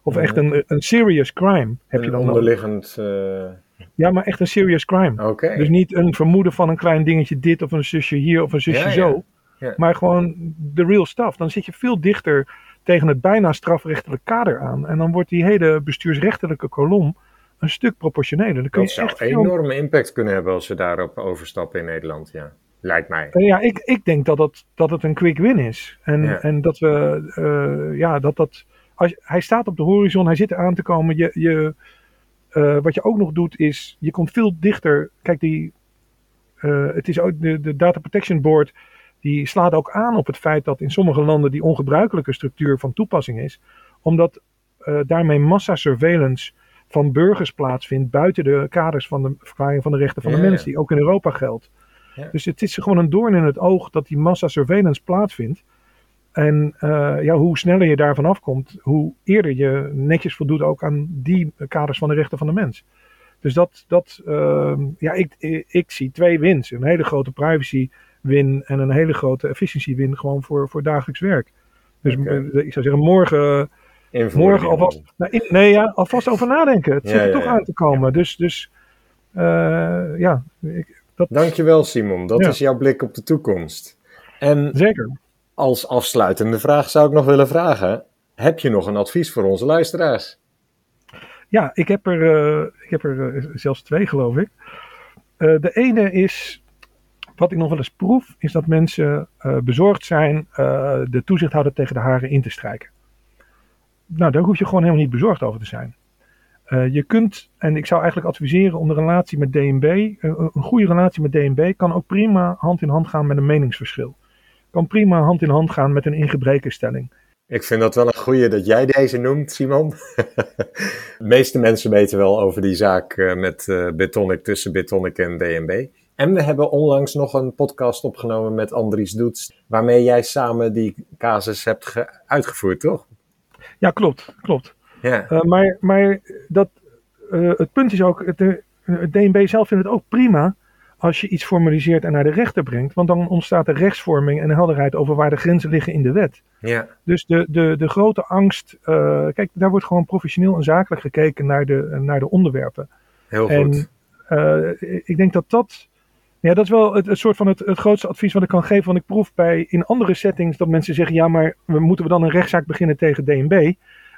S3: Of echt een, een serious crime heb
S2: een
S3: je dan
S2: onderliggend,
S3: nodig. Ja, maar echt een serious crime.
S2: Okay.
S3: Dus niet een vermoeden van een klein dingetje dit of een zusje hier of een zusje
S2: ja,
S3: zo.
S2: Ja. Ja.
S3: Maar gewoon de real stuff. Dan zit je veel dichter tegen het bijna strafrechtelijk kader aan. En dan wordt die hele bestuursrechtelijke kolom een stuk proportioneler. Dan
S2: dat
S3: je
S2: zou
S3: echt
S2: enorme veel... impact kunnen hebben als we daarop overstappen in Nederland, ja. Lijkt mij.
S3: Uh, ja, ik, ik denk dat, dat, dat het een quick win is. En,
S2: Ja.
S3: en dat we, uh, ja, dat dat. Als, hij staat op de horizon, hij zit eraan te komen. Je, je, uh, wat je ook nog doet is, je komt veel dichter. Kijk, die, uh, het is ook de, de Data Protection Board, die slaat ook aan op het feit dat in sommige landen die ongebruikelijke structuur van toepassing is. Omdat uh, daarmee massasurveillance van burgers plaatsvindt buiten de kaders van de verklaring van de rechten van de
S2: Ja,
S3: mens, die ook in Europa geldt.
S2: Ja.
S3: Dus het is gewoon een doorn in het oog dat die massasurveillance plaatsvindt. En uh, ja, hoe sneller je daarvan afkomt, hoe eerder je netjes voldoet ook aan die kaders van de rechten van de mens. Dus dat, dat uh, ja, ik, ik, ik, zie twee wins. Een hele grote privacy win en een hele grote efficiency win gewoon voor, voor dagelijks werk. Dus uh, ik zou zeggen, morgen,
S2: Invoering.
S3: morgen alvast, nou, in, nee, ja, alvast over nadenken. Het
S2: Ja,
S3: zit er
S2: ja,
S3: toch
S2: ja.
S3: aan te komen. Dus, dus uh, ja, ik, dat,
S2: Dankjewel Simon, dat
S3: Ja.
S2: is jouw blik op de toekomst. En
S3: zeker.
S2: als afsluitende vraag zou ik nog willen vragen, heb je nog een advies voor onze luisteraars?
S3: Ja, ik heb er, uh, ik heb er uh, zelfs twee, geloof ik. Uh, de ene is, wat ik nog wel eens proef, is dat mensen bezorgd zijn de toezichthouder tegen de haren in te strijken. Nou, daar hoef je gewoon helemaal niet bezorgd over te zijn. Je kunt, en ik zou eigenlijk adviseren om de relatie met DNB, een goede relatie met DNB kan ook prima hand in hand gaan met een meningsverschil. Kan prima hand in hand gaan met een ingebrekenstelling.
S2: Ik vind dat wel een goeie dat jij deze noemt, Simon. [LAUGHS] De meeste mensen weten wel over die zaak uh, met uh, Bitonic tussen Bitonic en DNB. En we hebben onlangs nog een podcast opgenomen met Andries Doets, waarmee jij samen die casus hebt uitgevoerd, toch?
S3: Ja, klopt, klopt.
S2: Ja.
S3: Uh, maar maar dat, het punt is ook, het, het DNB zelf vindt het ook prima als je iets formaliseert en naar de rechter brengt. Want dan ontstaat er rechtsvorming en helderheid over waar de grenzen liggen in de wet.
S2: Ja.
S3: Dus de, de, de grote angst, uh, kijk, daar wordt gewoon professioneel en zakelijk gekeken naar de, naar de onderwerpen.
S2: Heel
S3: en,
S2: goed.
S3: Uh, ik denk dat dat, ja, dat is wel het, het soort van het, het grootste advies wat ik kan geven. Want ik proef bij in andere settings dat mensen zeggen, ja, maar we moeten we dan een rechtszaak beginnen tegen DNB.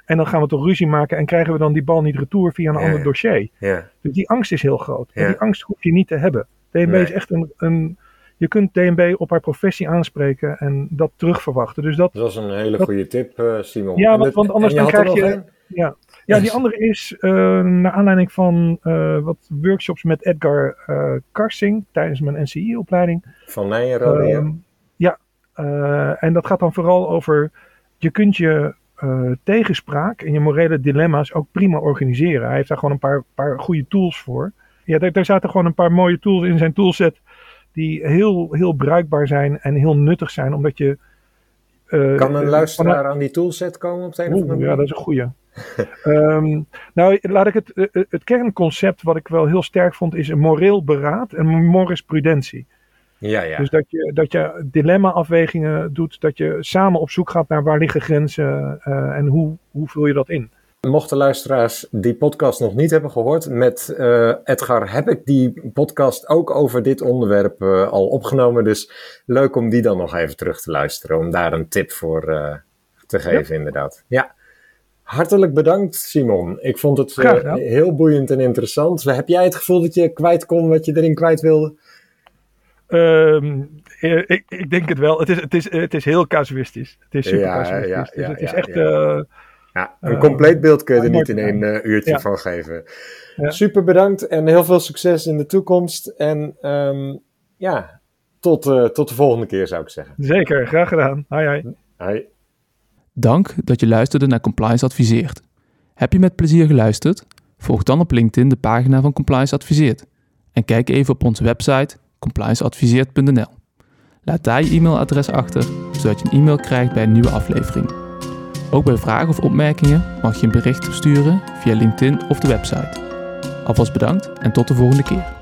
S3: En dan gaan we toch ruzie maken en krijgen we dan die bal niet retour via een
S2: Ja,
S3: ander dossier.
S2: Ja,
S3: Dus die angst is heel groot. En die angst hoef je niet te hebben. DNB
S2: Nee.
S3: is echt een, een. Je kunt DNB op haar professie aanspreken en dat terugverwachten. Dus dat.
S2: dat was een hele
S3: Dat-
S2: goede tip, eh, Simon.
S3: Ja, want- anders dan
S2: er
S3: krijg je-? Ja, ja die andere is eh, naar aanleiding van eh, wat workshops met Edgar Karsing tijdens mijn NCI-opleiding.
S2: Van Nijenrode, ja.
S3: Ehm, ja, eh, en dat gaat dan vooral over. Je kunt je eh, tegenspraak en je morele dilemma's ook prima organiseren. Hij heeft daar gewoon een paar, paar goede tools voor. Ja, daar, daar zaten gewoon een paar mooie tools in zijn toolset. Die heel, heel bruikbaar zijn en heel nuttig zijn, omdat je. eh,
S2: Kan een
S3: eh,
S2: luisteraar aan die toolset komen op de een of
S3: ja, dat is een goeie. [LAUGHS] Ehm, nou, laat ik het, het kernconcept wat ik wel heel sterk vond, is een moreel beraad en morisprudentie.
S2: Ja, ja.
S3: Dus dat je, dat je dilemma-afwegingen doet, dat je samen op zoek gaat naar waar liggen grenzen eh, en hoe, hoe vul je dat in.
S2: Mochten luisteraars die podcast nog niet hebben gehoord, met eh, Edgar heb ik die podcast ook over dit onderwerp eh, al opgenomen. Dus leuk om die dan nog even terug te luisteren, om daar een tip voor te geven, inderdaad. Ja. Hartelijk bedankt, Simon. Ik vond het heel boeiend en interessant. Heb jij het gevoel dat je kwijt kon wat je erin kwijt wilde?
S3: Ehm, eh, ik, ik denk het wel. Het is, het is, het is heel casuïstisch. Het is super
S2: Ja,
S3: casuïstisch.
S2: ja,
S3: dus
S2: ja,
S3: het is echt...
S2: ja.
S3: eh,
S2: Ja, een
S3: Eh,
S2: compleet beeld kun je er niet in één eh, uurtje
S3: Ja.
S2: van geven.
S3: Ja.
S2: Super bedankt en heel veel succes in de toekomst. En ehm, ja, tot, eh, tot de volgende keer zou ik zeggen.
S3: zeker, graag gedaan. Hi, hi.
S2: Hoi.
S1: Dank dat je luisterde naar Compliance Adviseert. Heb je met plezier geluisterd? Volg dan op LinkedIn de pagina van Compliance Adviseert. En kijk even op onze website complianceadviseert.nl. Laat daar je e-mailadres achter, zodat je een e-mail krijgt bij een nieuwe aflevering. Ook bij vragen of opmerkingen mag je een bericht sturen via LinkedIn of de website. Alvast bedankt en tot de volgende keer.